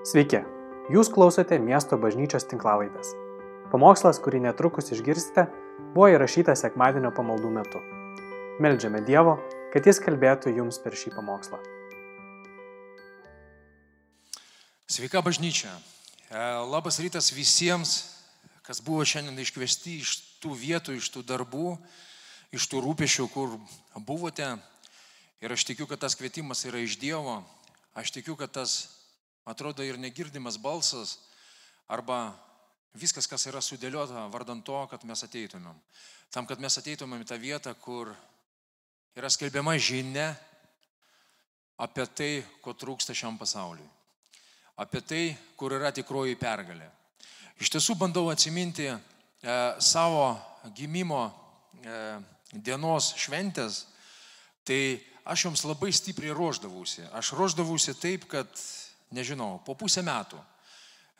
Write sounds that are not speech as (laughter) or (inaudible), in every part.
Sveiki, jūs klausote miesto bažnyčios tinklavaitės. Pamokslas, kurį netrukus išgirsite, buvo įrašytas sekmadienio pamaldų metu. Meldžiame Dievo, kad Jis kalbėtų jums per šį pamokslą. Sveika bažnyčia. E, Labas rytas visiems, kas buvo šiandien iškviesti iš tų vietų, iš tų darbų, iš tų rūpešių, kur buvote. Ir aš tikiu, kad tas kvietimas yra iš Dievo. Aš tikiu, kad tas atrodo ir negirdimas balsas arba viskas, kas yra sudėliota vardant to, kad mes ateitumėm. Tam, kad mes ateitumėm į tą vietą, kur yra skelbiama žinia apie tai, ko trūksta šiam pasauliui. Apie tai, kur yra tikroji pergalė. Iš tiesų bandau atsiminti e, savo gimimo e, dienos šventės, tai aš joms labai stipriai ruoždavausi. Aš ruoždavausi taip, kad nežinau, po pusę metų.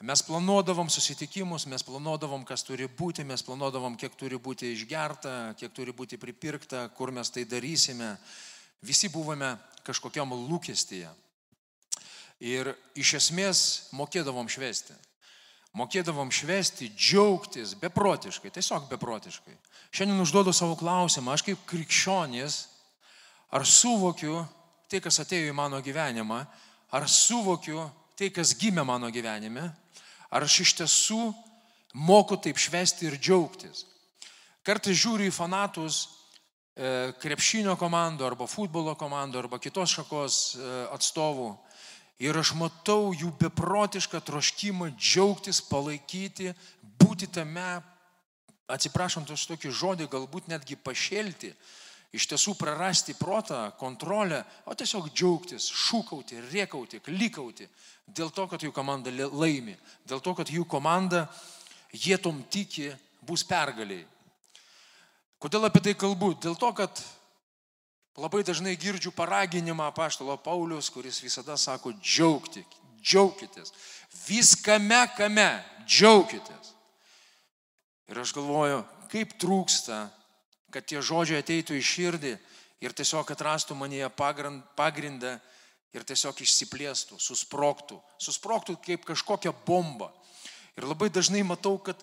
Mes planuodavom susitikimus, mes planuodavom, kas turi būti, mes planuodavom, kiek turi būti išgerta, kiek turi būti pripirkta, kur mes tai darysime. Visi buvome kažkokiam lūkestyje. Ir iš esmės mokėdavom švesti. Mokėdavom švesti, džiaugtis beprotiškai, tiesiog beprotiškai. Šiandien užduodu savo klausimą, aš kaip krikščionis, ar suvokiu tai, kas atėjo į mano gyvenimą, ar suvokiu tai, kas gimė mano gyvenime, ar aš iš tiesų moku taip švesti ir džiaugtis. Kartais žiūriu į fanatus e, krepšinio komandų arba futbolo komandų arba kitos šakos e, atstovų. Ir aš matau jų beprotišką troškimą džiaugtis, palaikyti, būti tame, atsiprašant už tokį žodį, galbūt netgi pašėlti, iš tiesų prarasti protą, kontrolę, o tiesiog džiaugtis, šūkauti, riekauti, klikauti dėl to, kad jų komanda laimi, dėl to, kad jų komanda, jie tom tiki, bus pergaliai. Kodėl apie tai kalbu? Dėl to, kad labai dažnai girdžiu paraginimą paštalo Paulius, kuris visada sako džiaugti, džiaukitės. Viskame, kame, džiaukitės. Ir aš galvoju, kaip trūksta kad tie žodžiai ateitų į širdį ir tiesiog atrastų manyje pagrindą ir tiesiog išsiplėstų, susproktų, susproktų kaip kažkokia bomba. Ir labai dažnai matau, kad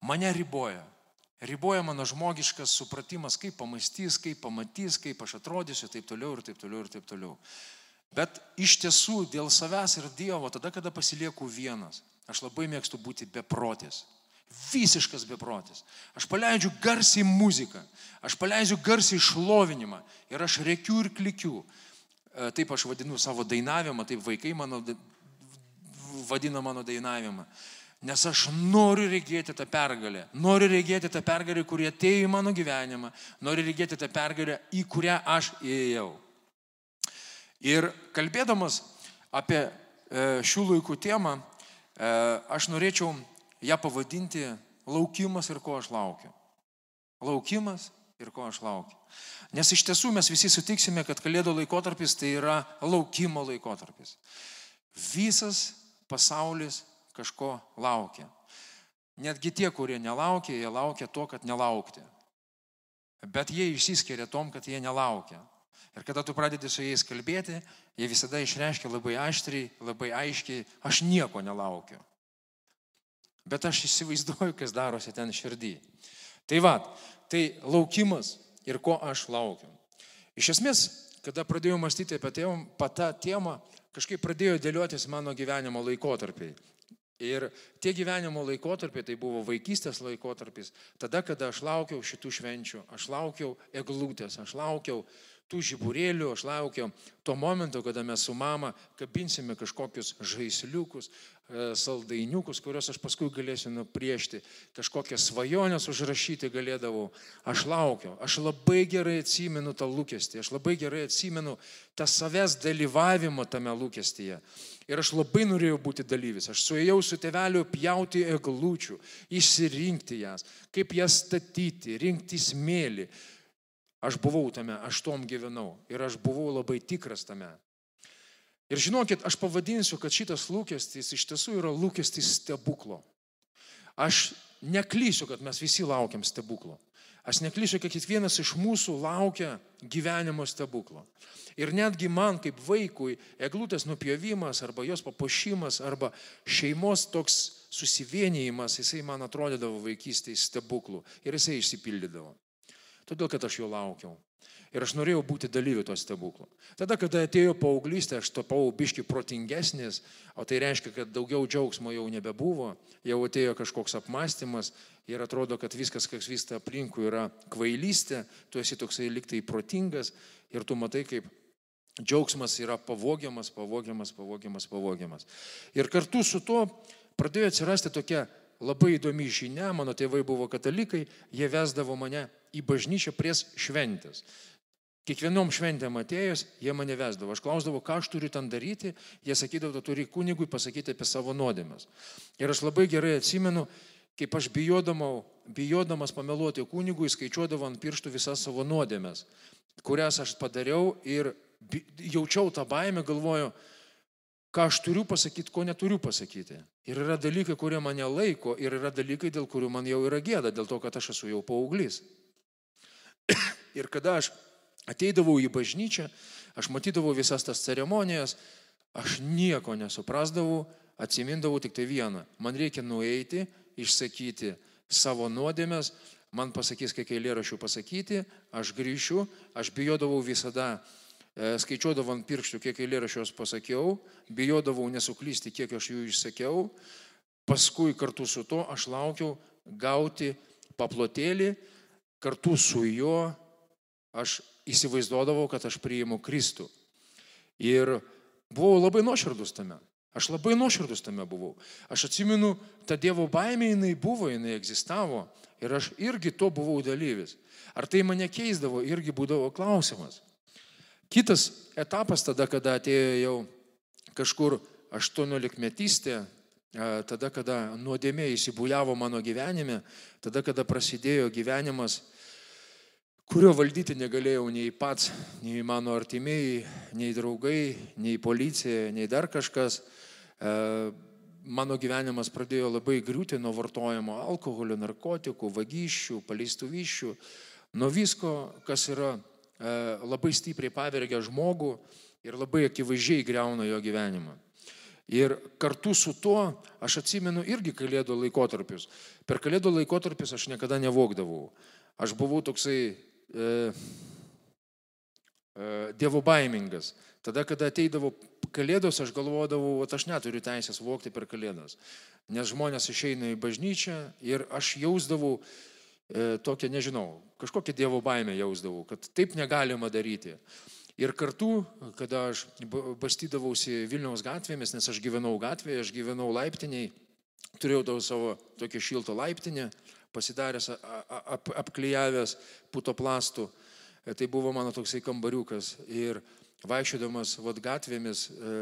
mane riboja. Riboja mano žmogiškas supratimas, kaip pamastys, kaip pamatys, kaip aš atrodysiu, taip toliau ir taip toliau ir taip toliau. Bet iš tiesų dėl savęs ir Dievo, tada, kada pasilieku vienas, aš labai mėgstu būti beprotės. Visiškas beprotis. Aš paleidžiu garsiai muziką, aš paleidžiu garsiai šlovinimą ir aš reikiu ir klikiu. E, taip aš vadinu savo dainavimą, taip vaikai mano vadina mano dainavimą. Nes aš noriu regėti tą pergalę. Noriu regėti tą pergalę, kurie atėjo į mano gyvenimą. Noriu regėti tą pergalę, į kurią aš įėjau. Ir kalbėdamas apie e, šių laikų temą, e, aš norėčiau ją pavadinti laukimas ir ko aš laukiu. Laukimas ir ko aš laukiu. Nes iš tiesų mes visi sutiksime, kad kalėdų laikotarpis tai yra laukimo laikotarpis. Visas pasaulis kažko laukia. Netgi tie, kurie nelaukia, jie laukia to, kad nelaukti. Bet jie išsiskiria tom, kad jie nelaukia. Ir kada tu pradedi su jais kalbėti, jie visada išreiškia labai aštriai, labai aiškiai, aš nieko nelaukiu. Bet aš įsivaizduoju, kas darosi ten širdį. Tai va, tai laukimas ir ko aš laukiu. Iš esmės, kada pradėjau mąstyti apie patą temą, kažkaip pradėjo dėliotis mano gyvenimo laikotarpiai. Ir tie gyvenimo laikotarpiai, tai buvo vaikystės laikotarpis, tada, kada aš laukiau šitų švenčių, aš laukiau eglutės, aš laukiau tų žiburėlių, aš laukiau to momento, kada mes su mama kabinsime kažkokius žaisliukus, e, saldainiukus, kuriuos aš paskui galėsiu nupriešti, kažkokias svajonės užrašyti galėdavau. Aš laukiau, aš labai gerai atsimenu tą lūkestį, aš labai gerai atsimenu tą savęs dalyvavimą tame lūkestyje. Ir aš labai norėjau būti dalyvis. Aš suėjau su teveliu pjauti eglučių, išsirinkti jas, kaip jas statyti, rinkti smėlį Aš buvau tame, aš tom gyvenau ir aš buvau labai tikras tame. Ir žinokit, aš pavadinsiu, kad šitas lūkestis iš tiesų yra lūkestis stebuklo. Aš neklysiu, kad mes visi laukiam stebuklo. Aš neklysiu, kad kiekvienas iš mūsų laukia gyvenimo stebuklo. Ir netgi man kaip vaikui eglutės nupjovimas arba jos papuošimas arba šeimos toks susivienijimas, jisai man atrodydavo vaikystėje stebuklų ir jisai išsipildydavo. Todėl, kad aš jo laukiau. Ir aš norėjau būti dalyviu to stebuklo. Tada, kada atėjo paauglystė, aš tapau biški protingesnis, o tai reiškia, kad daugiau džiaugsmo jau nebebuvo, jau atėjo kažkoks apmąstymas ir atrodo, kad viskas, kas vyksta aplinkui, yra kvailystė, tu esi toksai liktai protingas ir tu matai, kaip džiaugsmas yra pavogiamas, pavogiamas, pavogiamas, pavogiamas. Ir kartu su tuo pradėjo atsirasti tokia labai įdomi žinia, mano tėvai buvo katalikai, jie vesdavo mane į bažnyčią prieš šventės. Kiekvienom šventėm atėjus, jie mane vesdavo. Aš klausdavau, ką aš turiu ten daryti, jie sakydavo, tu turi kunigui pasakyti apie savo nuodėmės. Ir aš labai gerai atsimenu, kaip aš bijodamau, bijodamas pameluoti kunigui, skaičiuodavau ant pirštų visas savo nuodėmės, kurias aš padariau ir jaučiau tą baimę, galvoju, ką aš turiu pasakyti, ko neturiu pasakyti. Ir yra dalykai, kurie mane laiko, ir yra dalykai, dėl kurių man jau yra gėda, dėl to, kad aš esu jau paauglys. Ir kada aš ateidavau į bažnyčią, aš matydavau visas tas ceremonijas, aš nieko nesuprasdavau, atsimindavau tik tai vieną. Man reikia nueiti, išsakyti savo nuodėmės, man pasakys, kiek eilėrašių pasakyti, aš grįšiu, aš bijodavau visada, e, skaičiuodavau ant pirštų, kiek eilėrašių pasakiau, bijodavau nesuklysti, kiek aš jų išsakiau, paskui kartu su to aš laukiau gauti paplotėlį, kartu su juo aš įsivaizduodavau, kad aš priimu Kristų. Ir buvau labai nuoširdus tame. Aš labai nuoširdus tame buvau. Aš atsimenu, ta Dievo baimė jinai buvo, jinai egzistavo. Ir aš irgi to buvau dalyvis. Ar tai mane keisdavo, irgi būdavo klausimas. Kitas etapas tada, kada atėjo jau kažkur 18 metystė, tada, kada nuodėmė įsibūliavo mano gyvenime, tada, kada prasidėjo gyvenimas kurio valdyti negalėjau nei pats, nei mano artimieji, nei draugai, nei policija, nei dar kažkas. Mano gyvenimas pradėjo labai griūti nuo vartojimo alkoholio, narkotikų, vagysčių, paleistuvyščių, nuo visko, kas yra labai stipriai pavergia žmogų ir labai akivaizdžiai greuna jo gyvenimą. Ir kartu su tuo aš atsimenu irgi kalėdų laikotarpius. Per kalėdų laikotarpius aš niekada nevokdavau. Aš buvau toksai e, e, dievo baimingas. Tada, kada ateidavo kalėdos, aš galvodavau, o aš neturiu teisės vokti per kalėdas. Nes žmonės išeina į bažnyčią ir aš jausdavau e, tokią, nežinau, kažkokią dievo baimę jausdavau, kad taip negalima daryti. Ir kartu, kada aš bastydavausi Vilniaus gatvėmis, nes aš gyvenau gatvėje, aš gyvenau laiptiniai, turėjau savo tokią šiltą laiptinę, pasidaręs, ap, apklyjavęs putoplastų. E, tai buvo mano toksai kambariukas. Ir vaikščiodamas vad gatvėmis e,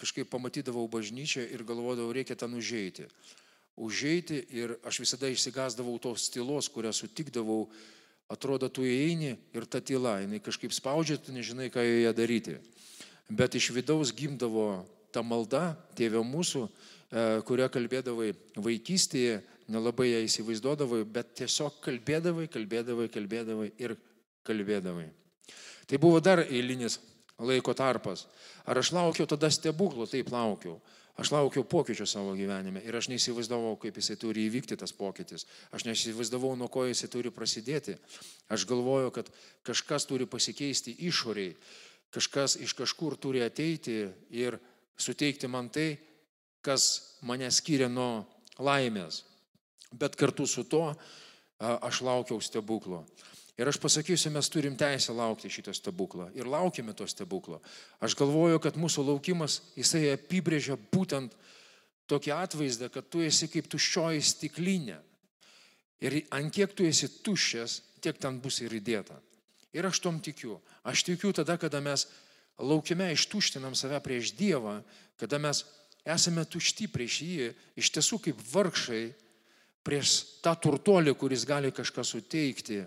kažkaip pamatydavau bažnyčią ir galvodavau, reikia ten užeiti. Užeiti ir aš visada išsigasdavau tos tylos, kurią sutikdavau. Atrodo, tu įeini ir ta tyla, jinai kažkaip spaudžia, tu nežinai, ką joje daryti. Bet iš vidaus gimdavo ta malda, tėvė mūsų, e, kurią kalbėdavai vaikystėje, nelabai ją įsivaizduodavai, bet tiesiog kalbėdavai, kalbėdavai, kalbėdavai ir kalbėdavai. Tai buvo dar eilinis laiko tarpas. Ar aš laukiau tada stebuklų? Taip laukiau. Aš laukiau pokyčių savo gyvenime ir aš neįsivaizdavau, kaip jisai turi įvykti tas pokytis. Aš neįsivaizdavau, nuo ko jisai turi prasidėti. Aš galvoju, kad kažkas turi pasikeisti išoriai, kažkas iš kažkur turi ateiti ir suteikti man tai, kas mane skiria nuo laimės. Bet kartu su to aš laukiau stebuklo. Ir aš pasakysiu, mes turim teisę laukti šito stebuklo. Ir laukime to stebuklo. Aš galvoju, kad mūsų laukimas, jisai apibrėžia būtent tokį atvaizdą, kad tu esi kaip tuščioji stiklinė. Ir ant kiek tu esi tuščias, tiek ten bus ir įdėta. Ir aš tom tikiu. Aš tikiu tada, kada mes laukime ištuštinam save prieš Dievą, kada mes esame tušti prieš jį, iš tiesų kaip vargšai prieš tą turtuolį, kuris gali kažką suteikti,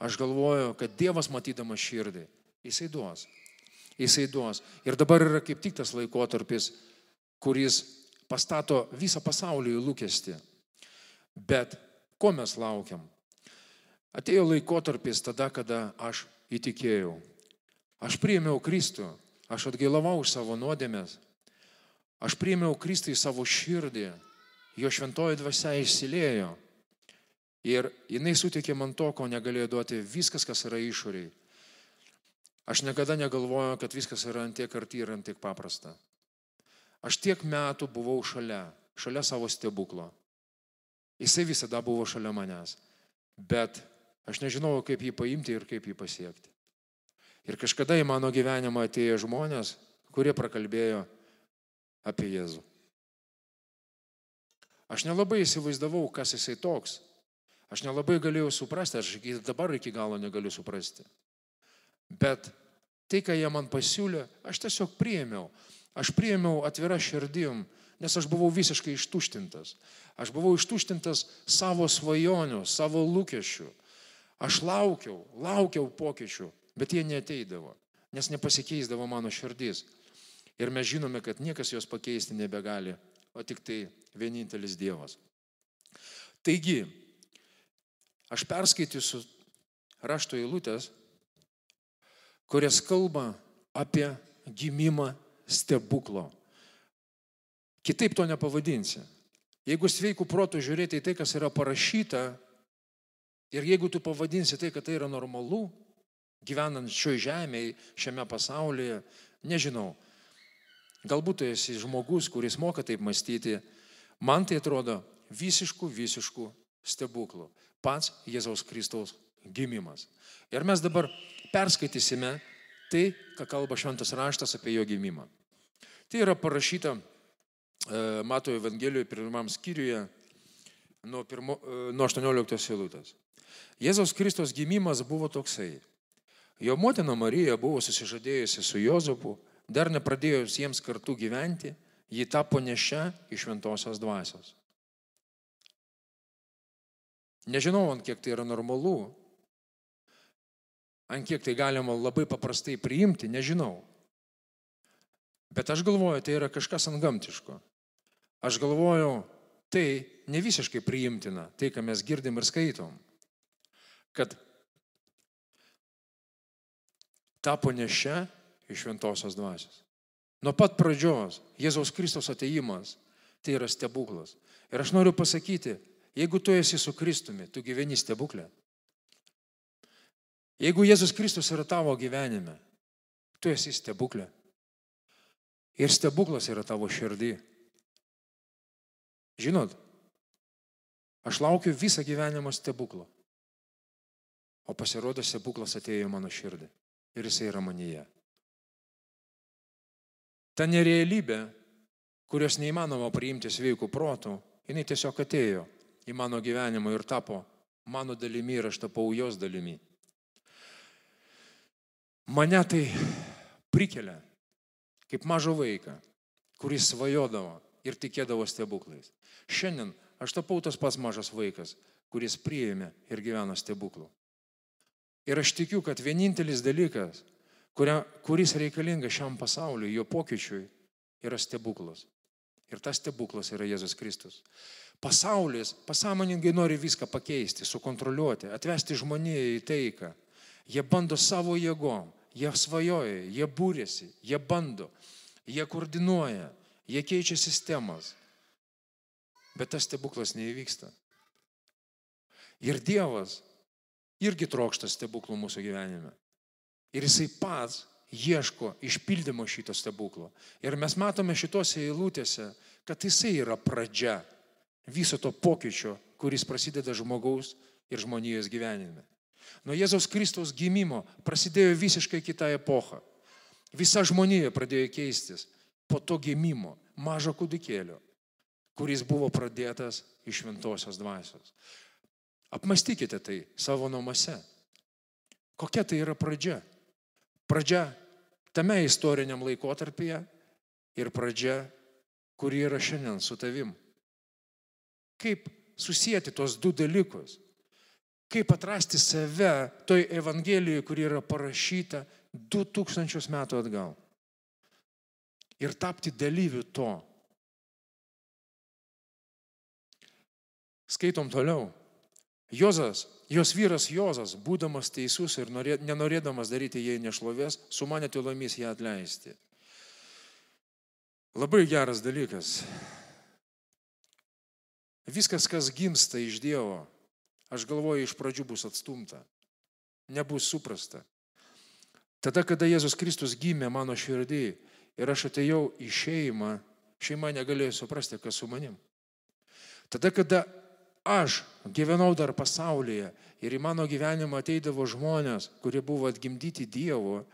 aš galvoju, kad Dievas matydamas širdį, jisai duos. Jisai duos. Ir dabar yra kaip tik tas laikotarpis, kuris pastato visą pasaulį į lūkestį. Bet ko mes laukiam? Atėjo laikotarpis tada, kada aš įtikėjau. Aš priėmiau Kristų, aš atgailavau savo nuodėmės, aš priėmiau Kristų į savo širdį, jo šventoji dvasia išsiliejo ir jinai suteikė man to, ko negalėjo duoti viskas, kas yra išoriai. Aš niekada negalvojau, kad viskas yra antiek arti ir antiek paprasta. Aš tiek metų buvau šalia, šalia savo stebuklo. Jisai visada buvo šalia manęs. Bet aš nežinojau, kaip jį paimti ir kaip jį pasiekti. Ir kažkada į mano gyvenimą atėjo žmonės, kurie prakalbėjo apie Jėzų. Aš nelabai įsivaizdavau, kas jisai toks. Aš nelabai galėjau suprasti, aš iki dabar iki galo negaliu suprasti. Bet tai, ką jie man pasiūlė, aš tiesiog priėmiau. Aš priėmiau atvirą širdim, nes aš buvau visiškai ištuštintas. Aš buvau ištuštintas savo svajonių, savo lūkesčių. Aš laukiau, laukiau pokyčių, bet jie neteidavo, nes nepasikeisdavo mano širdis. Ir mes žinome, kad niekas jos pakeisti nebegali, o tik tai vienintelis Dievas. Taigi, aš perskaitysiu rašto eilutės, kurias kalba apie gimimą stebuklo. Kitaip to nepavadinsi. Jeigu sveikų protų žiūrėti į tai, kas yra parašyta, ir jeigu tu pavadinsi tai, kad tai yra normalu, gyvenant šioje žemėje, šiame pasaulyje, nežinau. Galbūt tu esi žmogus, kuris moka taip mąstyti. Man tai atrodo visiškų, visiškų stebuklų. Pats Jėzaus Kristaus gimimas. Ir mes dabar perskaitysime tai, ką kalba šventas raštas apie jo gimimą. Tai yra parašyta e, Mato Evangelijoje pirmam skyriuje nuo, pirmo, e, nuo 18 eilutės. Jėzaus Kristos gimimas buvo toksai. Jo motina Marija buvo susižadėjusi su Jozapu, dar nepradėjus jiems kartu gyventi, ji tapo nešia iš šventosios dvasios. Nežinau, ant kiek tai yra normalu, ant kiek tai galima labai paprastai priimti, nežinau. Bet aš galvoju, tai yra kažkas ant gamtiško. Aš galvoju, tai ne visiškai priimtina, tai ką mes girdim ir skaitom. Kad tapo nešia iš šventosios dvasios. Nuo pat pradžios Jėzaus Kristos ateimas tai yra stebuklas. Ir aš noriu pasakyti, jeigu tu esi su Kristumi, tu gyveni stebuklę. Jeigu Jėzus Kristus yra tavo gyvenime, tu esi stebuklė. Ir stebuklas yra tavo širdį. Žinot, aš laukiu visą gyvenimą stebuklo. O pasirodo, stebuklas atėjo į mano širdį ir jisai yra manyje. Ta nerealybė, kurios neįmanoma priimti sveikų protų, jinai tiesiog atėjo į mano gyvenimą ir tapo mano dalimi ir aš tapau jos dalimi. Mane tai prikelia kaip mažą vaiką, kuris svajodavo ir tikėdavo stebuklais. Šiandien aš tapau tas pats mažas vaikas, kuris priėmė ir gyveno stebuklų. Ir aš tikiu, kad vienintelis dalykas, kuria, kuris reikalingas šiam pasauliu, jo pokyčiui, yra stebuklas. Ir tas stebuklas yra Jėzus Kristus. Pasaulis pasąmoningai nori viską pakeisti, sukontroliuoti, atvesti žmoniją į taiką. Jie bando savo jėgom, jie svajoja, jie būrėsi, jie bando, jie koordinuoja, jie keičia sistemas. Bet tas stebuklas neįvyksta. Ir Dievas irgi trokšta stebuklų mūsų gyvenime. Ir jisai pats ieško išpildymo šito stebuklo. Ir mes matome šitose eilutėse, kad jisai yra pradžia viso to pokyčio, kuris prasideda žmogaus ir žmonijos gyvenime. Nuo Jėzaus Kristaus gimimo prasidėjo visiškai kita epocha. Visa žmonija pradėjo keistis po to gimimo mažo kūdikėlio, kuris buvo pradėtas iš šventosios dvasios. Apmastykite tai savo namuose. Kokia tai yra pradžia? Pradžia tame istoriniam laikotarpyje ir pradžia, kuri yra šiandien su tavim. Kaip susijęti tos du dalykus? Kaip atrasti save toj Evangelijoje, kuri yra parašyta 2000 metų atgal? Ir tapti dalyviu to. Skaitom toliau. Jozas, jos vyras Jozas, būdamas teisus ir norė, nenorėdamas daryti jai nešlovės, sumanė tylomis ją atleisti. Labai geras dalykas. Viskas, kas gimsta iš Dievo, aš galvoju, iš pradžių bus atstumta, nebus suprasta. Tada, kada Jėzus Kristus gimė mano širdį ir aš atėjau į šeimą, šeima negalėjo suprasti, kas su manim. Tada, kada aš gyvenau dar pasaulyje ir į mano gyvenimą ateidavo žmonės, kurie buvo atgimdyti Dievo,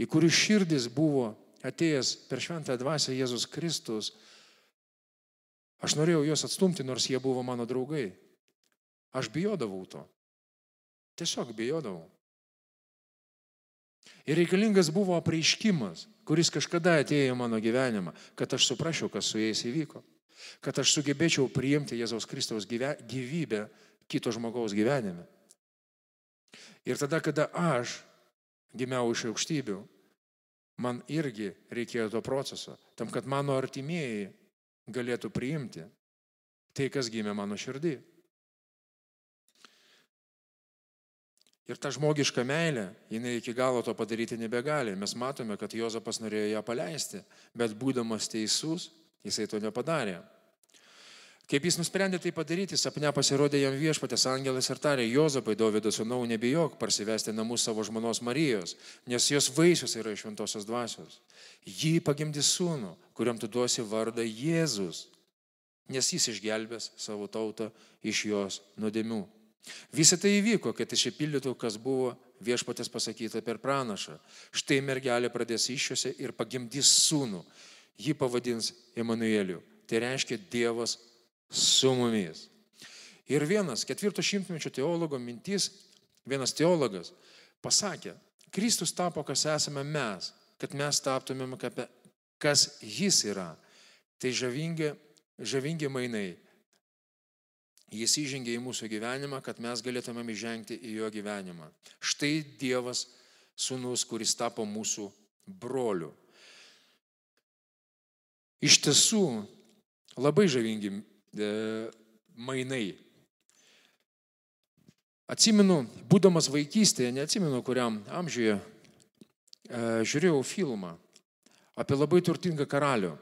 į kurių širdis buvo atėjęs per šventą dvasę Jėzus Kristus, aš norėjau juos atstumti, nors jie buvo mano draugai. Aš bijodavau to. Tiesiog bijodavau. Ir reikalingas buvo apreiškimas, kuris kažkada atėjo į mano gyvenimą, kad aš suprasčiau, kas su jais įvyko kad aš sugebėčiau priimti Jėzaus Kristaus gyvybę kito žmogaus gyvenime. Ir tada, kada aš gimiau iš aukštybių, man irgi reikėjo to proceso, tam, kad mano artimieji galėtų priimti tai, kas gimė mano širdį. Ir ta žmogiška meilė, jinai iki galo to padaryti nebegali. Mes matome, kad Jozapas norėjo ją paleisti, bet būdamas teisus, Jisai to nepadarė. Kaip jis nusprendė tai padaryti, sapne pasirodė jam viešpatės angelas ir tarė, Jozapai, Dovydo sūnau, nebijok parsivesti namus savo žmonos Marijos, nes jos vaisius yra iš šventosios dvasios. Jį pagimdys sūnų, kuriam tu duosi vardą Jėzus, nes jis išgelbės savo tautą iš jos nuodėmių. Visą tai įvyko, kad išsipildytų, kas buvo viešpatės pasakyta per pranašą. Štai mergelė pradės iššiose ir pagimdys sūnų jį pavadins Emanueliu. Tai reiškia Dievas su mumis. Ir vienas ketvirto šimtmečio teologo mintis, vienas teologas pasakė, Kristus tapo, kas esame mes, kad mes taptumėm, kas jis yra. Tai žavingi, žavingi mainai. Jis įžengė į mūsų gyvenimą, kad mes galėtumėm įžengti į jo gyvenimą. Štai Dievas, sunus, kuris tapo mūsų broliu. Iš tiesų labai žavingi mainai. Atsimenu, būdamas vaikystėje, neatsimenu kuriam amžiuje, e, žiūrėjau filmą apie labai turtingą karalių.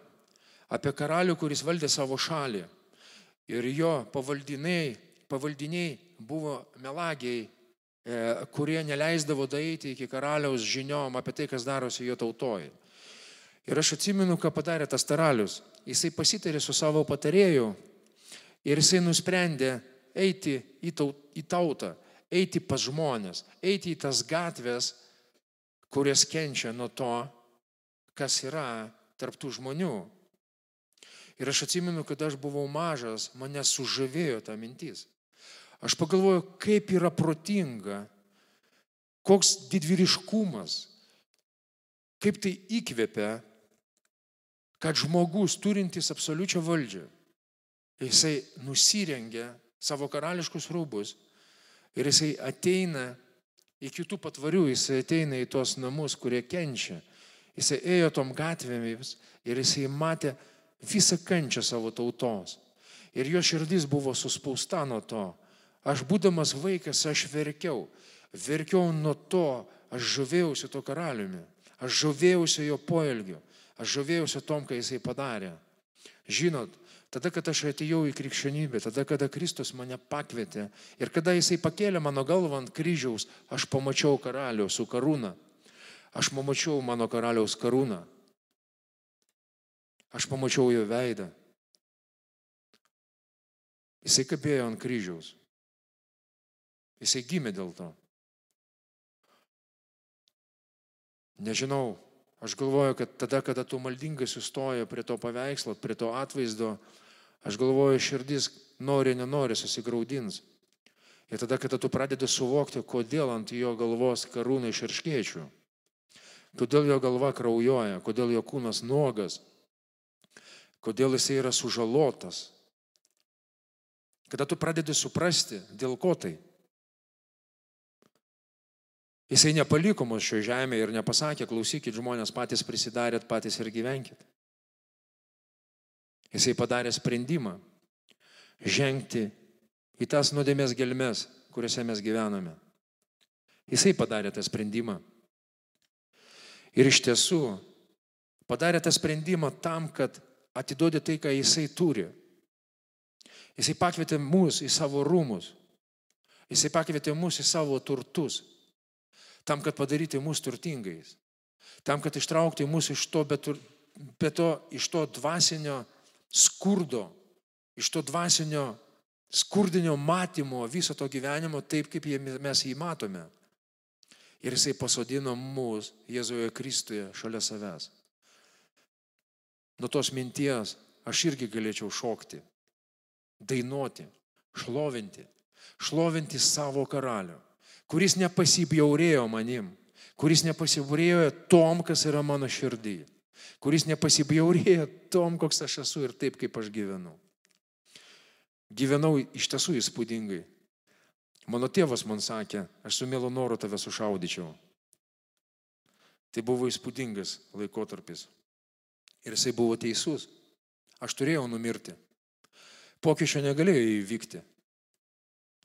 Apie karalių, kuris valdė savo šalį. Ir jo pavaldiniai, pavaldiniai buvo melagiai, e, kurie neleisdavo daeiti iki karaliaus žiniom apie tai, kas darosi jo tautoje. Ir aš atsimenu, ką padarė tas karalius. Jisai pasitarė su savo patarėju ir jisai nusprendė eiti į tautą, eiti pas žmonės, eiti į tas gatves, kurias kenčia nuo to, kas yra tarptų žmonių. Ir aš atsimenu, kad aš buvau mažas, mane sužavėjo ta mintis. Aš pagalvoju, kaip yra protinga, koks didvyriškumas, kaip tai įkvepia kad žmogus turintis absoliučią valdžią, jisai nusirengia savo karališkus rūbus ir jisai ateina į kitų patvarių, jisai ateina į tos namus, kurie kenčia. Jisai ėjo tom gatvėmis ir jisai matė visą kančią savo tautos. Ir jo širdis buvo suspausta nuo to. Aš būdamas vaikas, aš verkiau. Verkiau nuo to, aš žavėjausi to karaliumi. Aš žavėjausi jo poelgiu. Aš žavėjausi tom, ką jisai padarė. Žinot, tada, kada aš atėjau į krikščionybę, tada, kada Kristus mane pakvietė ir kada jisai pakėlė mano galvą ant kryžiaus, aš pamačiau karalių su karūna. Aš pamačiau mano karaliaus karūną. Aš pamačiau jo veidą. Jisai kabėjo ant kryžiaus. Jisai gimė dėl to. Nežinau, Aš galvoju, kad tada, kada tu maldingai sustoja prie to paveikslo, prie to atvaizdo, aš galvoju, širdis nori, nenori susigaudins. Ir tada, kada tu pradedi suvokti, kodėl ant jo galvos karūna iš irškiečių, kodėl jo galva kraujoja, kodėl jo kūnas nuogas, kodėl jisai yra sužalotas. Kada tu pradedi suprasti, dėl ko tai. Jisai nepaliko mus šio žemėje ir nepasakė, klausykit žmonės, patys prisidarėt, patys ir gyvenkit. Jisai padarė sprendimą žengti į tas nuodėmės gelmes, kuriuose mes gyvename. Jisai padarė tą sprendimą. Ir iš tiesų padarė tą sprendimą tam, kad atiduodi tai, ką jisai turi. Jisai pakvietė mus į savo rūmus. Jisai pakvietė mus į savo turtus. Tam, kad padaryti mus turtingais. Tam, kad ištraukti mus iš to, bet, bet to, iš to dvasinio skurdo, iš to dvasinio skurdinio matymo viso to gyvenimo taip, kaip mes jį matome. Ir jisai pasodino mus Jėzuje Kristuje šalia savęs. Nuo tos minties aš irgi galėčiau šokti, dainuoti, šlovinti, šlovinti savo karalių, kuris nepasibjaurėjo manim, kuris nepasibjaurėjo tom, kas yra mano širdį, kuris nepasibjaurėjo tom, koks aš esu ir taip, kaip aš gyvenu. Gyvenau iš tiesų įspūdingai. Mano tėvas man sakė, aš su mielu noru tave sušaudyčiau. Tai buvo įspūdingas laikotarpis. Ir jisai buvo teisus. Aš turėjau numirti. Pokyčio negalėjo įvykti.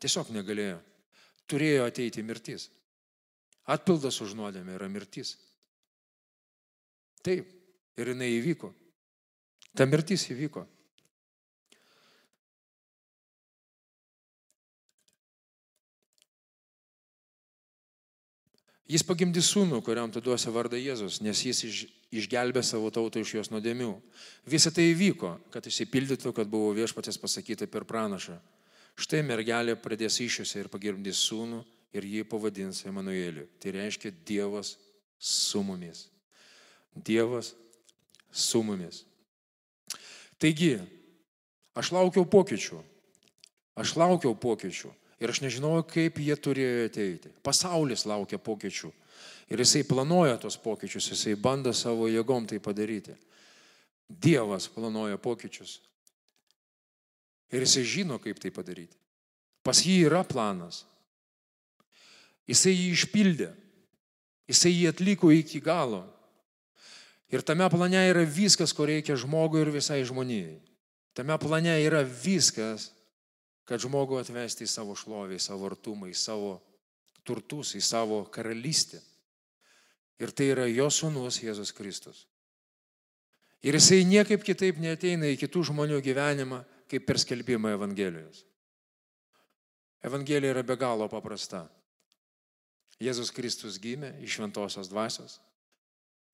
Tiesiog negalėjo. Turėjo ateiti mirtis. Atpildas už nuodėmę yra mirtis. Taip. Ir jinai įvyko. Ta mirtis įvyko. Jis pagimdys sūnų, kuriam tu duosi vardą Jėzus, nes jis iš, išgelbė savo tautą iš jos nuodėmių. Visą tai įvyko, kad išsipildytų, kad buvo viešpatės pasakyta per pranašą. Štai mergelė pradės iššiose ir pagimdys sūnų ir jį pavadins Emanueliu. Tai reiškia Dievas su mumis. Dievas su mumis. Taigi, aš laukiau pokyčių. Aš laukiau pokyčių. Ir aš nežinojau, kaip jie turėjo ateiti. Pasaulis laukia pokyčių. Ir jisai planuoja tos pokyčius, jisai bando savo jėgom tai padaryti. Dievas planuoja pokyčius. Ir jisai žino, kaip tai padaryti. Pas jį yra planas. Jisai jį išpildė. Jisai jį atliko iki galo. Ir tame plane yra viskas, ko reikia žmogui ir visai žmonijai. Tame plane yra viskas, kad žmogų atvesti į savo šlovę, į savo artumą, į savo turtus, į savo karalystę. Ir tai yra jo sūnus Jėzus Kristus. Ir jisai niekaip kitaip neteina į kitų žmonių gyvenimą, kaip per skelbimą Evangelijos. Evangelija yra be galo paprasta. Jėzus Kristus gimė iš šventosios dvasios.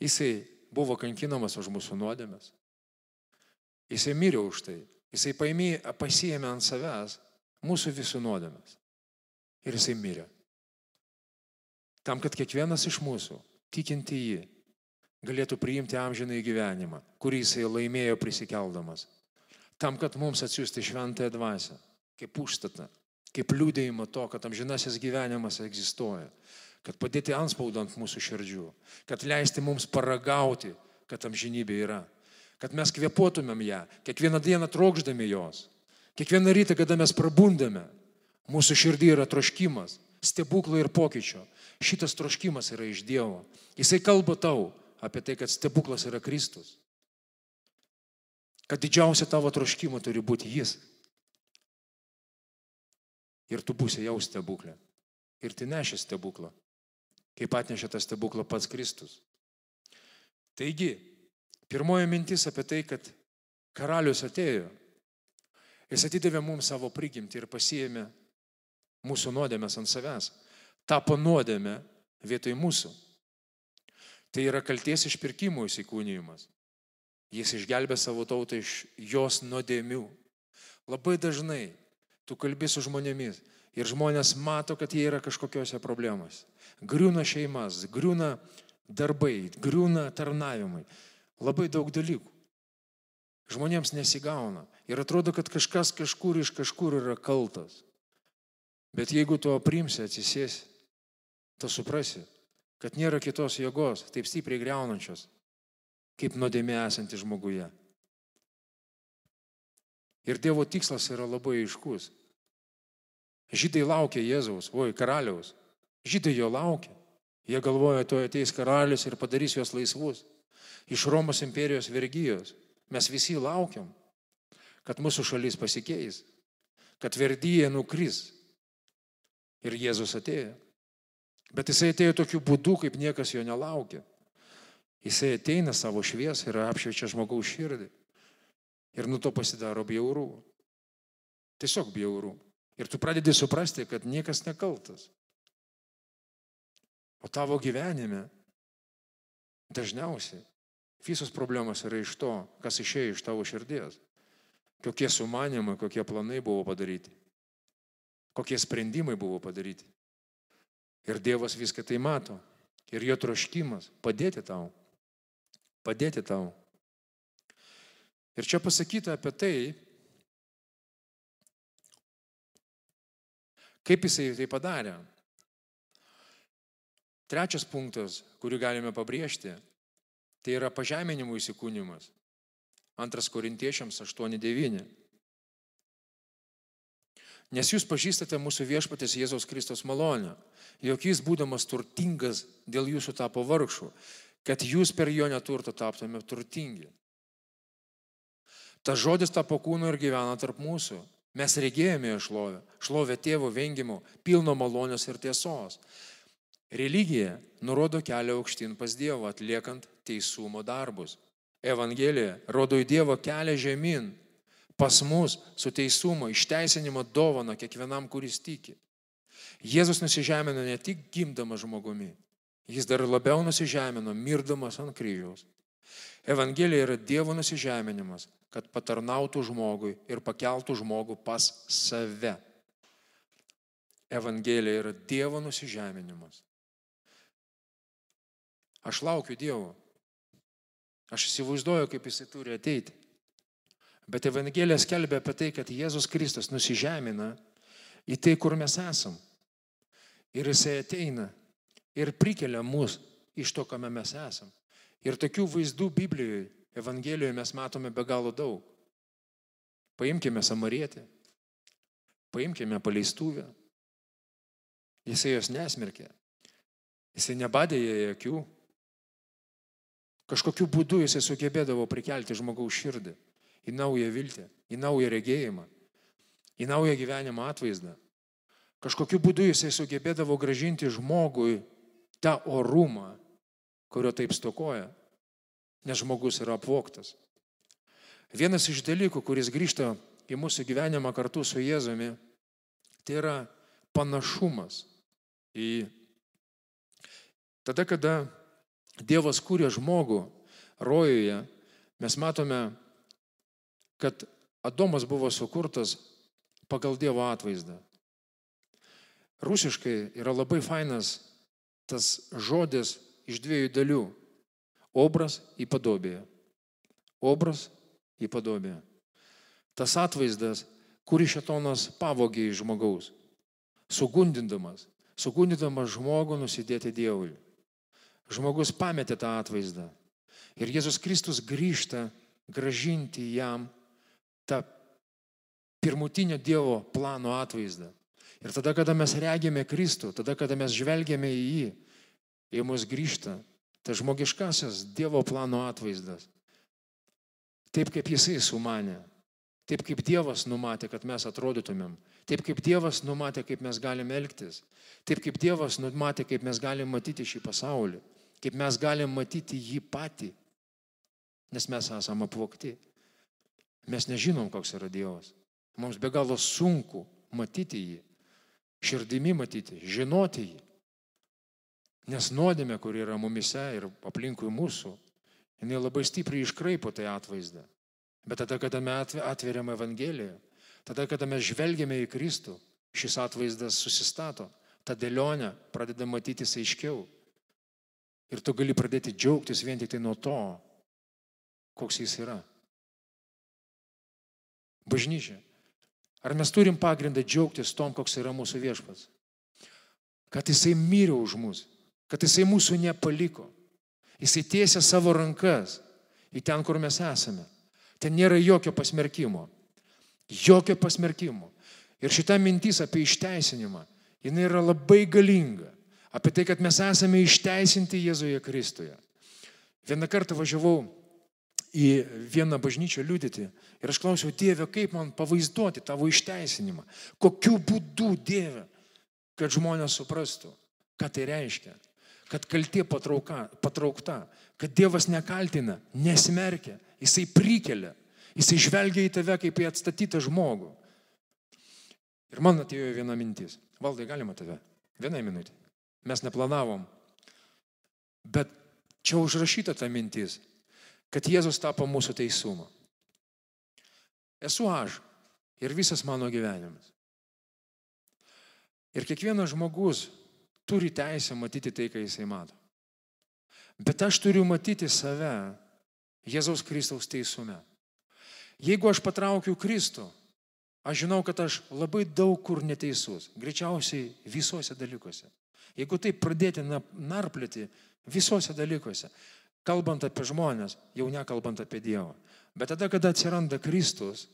Jisai buvo kankinamas už mūsų nuodėmės. Jisai mirė už tai. Jisai paėmė, pasiėmė ant savęs mūsų visų nuodėmės. Ir jisai mirė. Tam, kad kiekvienas iš mūsų, tikinti jį, galėtų priimti amžiną į gyvenimą, kurį jisai laimėjo prisikeldamas. Tam, kad mums atsiųsti šventąją dvasę, kaip užstatą, kaip liūdėjimą to, kad amžinasis gyvenimas egzistuoja, kad padėti anspaudą ant mūsų širdžių, kad leisti mums paragauti, kad amžinybė yra kad mes kvepuotumėm ją, kiekvieną dieną trokšdami jos. Kiekvieną rytą, kada mes prabundame, mūsų širdį yra troškimas, stebuklų ir pokyčio. Šitas troškimas yra iš Dievo. Jisai kalba tau apie tai, kad stebuklas yra Kristus. Kad didžiausia tavo troškimo turi būti Jis. Ir tu būsi jau stebuklė. Ir tai neši stebuklą. Kaip atnešė tą stebuklą pats Kristus. Taigi, Pirmoji mintis apie tai, kad karalius atėjo. Jis atidavė mums savo prigimtį ir pasiėmė mūsų nuodėmės ant savęs. Tapo nuodėmė vietoj mūsų. Tai yra kalties išpirkimo įsikūnyjimas. Jis išgelbė savo tautą iš jos nuodėmių. Labai dažnai tu kalbi su žmonėmis ir žmonės mato, kad jie yra kažkokiose problemose. Griūna šeimas, griūna darbai, griūna tarnavimai labai daug dalykų. Žmonėms nesigauna. Ir atrodo, kad kažkas kažkur iš kažkur yra kaltas. Bet jeigu tu aprimsi, atsisėsi, tu suprasi, kad nėra kitos jėgos, taip stipriai greunančios, kaip nuodėmė esanti žmoguje. Ir Dievo tikslas yra labai aiškus. Žydai laukia Jėzaus, oi, karaliaus. Žydai jo laukia. Jie galvoja, tuo ateis karalius ir padarys juos laisvus iš Romos imperijos vergyjos. Mes visi laukiam, kad mūsų šalis pasikeis, kad verdyje nukris. Ir Jėzus atėjo. Bet jisai atėjo tokiu būdu, kaip niekas jo nelaukė. Jisai ateina savo šviesą ir apšviečia žmogaus širdį. Ir nuo to pasidaro bjaurų. Tiesiog bjaurų. Ir tu pradedi suprasti, kad niekas nekaltas. O tavo gyvenime dažniausiai visos problemos yra iš to, kas išėjo iš tavo širdies. Kokie sumanimai, kokie planai buvo padaryti. Kokie sprendimai buvo padaryti. Ir Dievas viską tai mato. Ir jo troškimas padėti tau. Padėti tau. Ir čia pasakyta apie tai, kaip jisai tai padarė. Trečias punktas, kurį galime pabrėžti, tai yra pažeminimų įsikūnymas. Antras korintiečiams 8.9. Nes jūs pažįstate mūsų viešpatės Jėzaus Kristos malonę, jog jis būdamas turtingas dėl jūsų tapo vargšų, kad jūs per jo neturtą taptume turtingi. Ta žodis tapo kūnu ir gyvena tarp mūsų. Mes regėjome jo šlovę, šlovę tėvo vengimo, pilno malonės ir tiesos. Religija nurodo kelią aukštyn pas Dievą, atliekant teisumo darbus. Evangelija rodo į Dievo kelią žemyn, pas mus su teisumo, išteisinimo dovana kiekvienam, kuris tiki. Jėzus nusižemino ne tik gimdamas žmogumi, jis dar labiau nusižemino, mirdamas ant kryžiaus. Evangelija yra Dievo nusižeminimas, kad patarnautų žmogui ir pakeltų žmogų pas save. Evangelija yra Dievo nusižeminimas. Aš laukiu Dievo. Aš įsivaizduoju, kaip jisai turi ateiti. Bet Evangelija skelbia apie tai, kad Jėzus Kristus nusižemina į tai, kur mes esam. Ir jisai ateina ir prikelia mus iš to, kame mes esam. Ir tokių vaizdų Biblijoje, Evangelijoje mes matome be galo daug. Paimkime Samarietę, paimkime paleistuvę. Jisai jos nesmerkė. Jisai nebadė jai akių. Kažkokiu būdu jisai sugebėdavo prikelti žmogaus širdį į naują viltį, į naują regėjimą, į naują gyvenimo atvaizdą. Kažkokiu būdu jisai sugebėdavo gražinti žmogui tą orumą, kurio taip stokoja, nes žmogus yra apvoktas. Vienas iš dalykų, kuris grįžta į mūsų gyvenimą kartu su Jėzumi, tai yra panašumas į tada, kada Dievas kūrė žmogų rojuje, mes matome, kad Adomas buvo sukurtas pagal Dievo atvaizdą. Rusiškai yra labai fainas tas žodis iš dviejų dalių. Obras į padobėje. Obras į padobėje. Tas atvaizdas, kurį šetonas pavogė iš žmogaus, sugundindamas, sugundindamas žmogų nusidėti Dievui. Žmogus pametė tą atvaizdą. Ir Jėzus Kristus grįžta gražinti jam tą pirmutinio Dievo plano atvaizdą. Ir tada, kada mes regime Kristų, tada, kada mes žvelgiame į jį, į mus grįžta tas žmogiškasis Dievo plano atvaizdas. Taip kaip jisai sumanė, taip kaip Dievas numatė, kad mes atrodytumėm, taip kaip Dievas numatė, kaip mes galime elgtis, taip kaip Dievas numatė, kaip mes galime matyti šį pasaulį kaip mes galim matyti jį patį, nes mes esame apvokti. Mes nežinom, koks yra Dievas. Mums be galo sunku matyti jį, širdimi matyti, žinoti jį. Nes nuodėmė, kur yra mumise ir aplinkui mūsų, jinai labai stipriai iškraipo tai atvaizdą. Bet tada, kada mes atveriam Evangeliją, tada, kada mes žvelgiame į Kristų, šis atvaizdas susistato, ta dėlionė pradeda matytis aiškiau. Ir tu gali pradėti džiaugtis vien tik tai nuo to, koks jis yra. Bažnyčia. Ar mes turim pagrindą džiaugtis tom, koks yra mūsų viešpas? Kad jisai mirė už mus, kad jisai mūsų nepaliko. Jisai tiesia savo rankas į ten, kur mes esame. Ten nėra jokio pasmerkimo. Jokio pasmerkimo. Ir šita mintis apie išteisinimą, jinai yra labai galinga apie tai, kad mes esame išteisinti Jėzuje Kristuje. Vieną kartą važiavau į vieną bažnyčią liudyti. Ir aš klausiau, Dieve, kaip man pavaizduoti tavo išteisinimą? Kokiu būdu, Dieve, kad žmonės suprastų, ką tai reiškia. Kad kaltė patrauka, patraukta, kad Dievas nekaltina, nesmerkia, Jisai prikelia, Jisai žvelgia į tave kaip į atstatytą žmogų. Ir man atėjo viena mintis. Valdai, galima tave? Vieną minutę. Mes neplanavom. Bet čia užrašyta ta mintis kad Jėzus tapo mūsų teisumo. Esu aš ir visas mano gyvenimas. Ir kiekvienas žmogus turi teisę matyti tai, ką jisai mato. Bet aš turiu matyti save Jėzaus Kristaus teisume. Jeigu aš patraukiu Kristų, aš žinau, kad aš labai daug kur neteisus, greičiausiai visuose dalykuose. Jeigu taip pradėti narplėti visuose dalykuose, kalbant apie žmonės, jau nekalbant apie Dievą. Bet tada, kada atsiranda Kristus,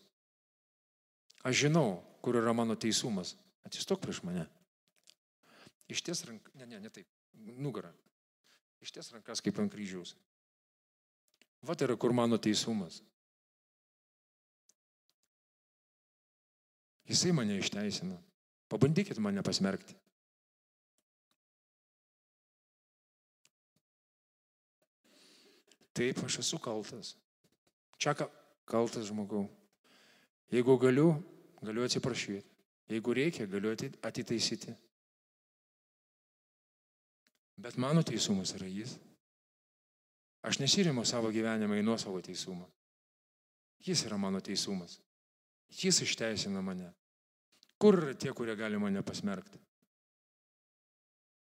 aš žinau, kur yra mano teisumas. Atsistok prieš mane. Išties rankas, ne, ne, ne taip, nugarą. Išties rankas kaip ant kryžiaus. Vat yra kur mano teisumas. Jisai mane išteisina. Pabandykit mane pasmerkti. Taip, aš esu kaltas. Čia kaltas žmogau. Jeigu galiu, galiu atsiprašyti. Jeigu reikia, galiu atitaisyti. Bet mano teisumas yra jis. Aš nesirimu savo gyvenimą į nuosavo teisumą. Jis yra mano teisumas. Jis išteisina mane. Kur yra tie, kurie gali mane pasmerkti?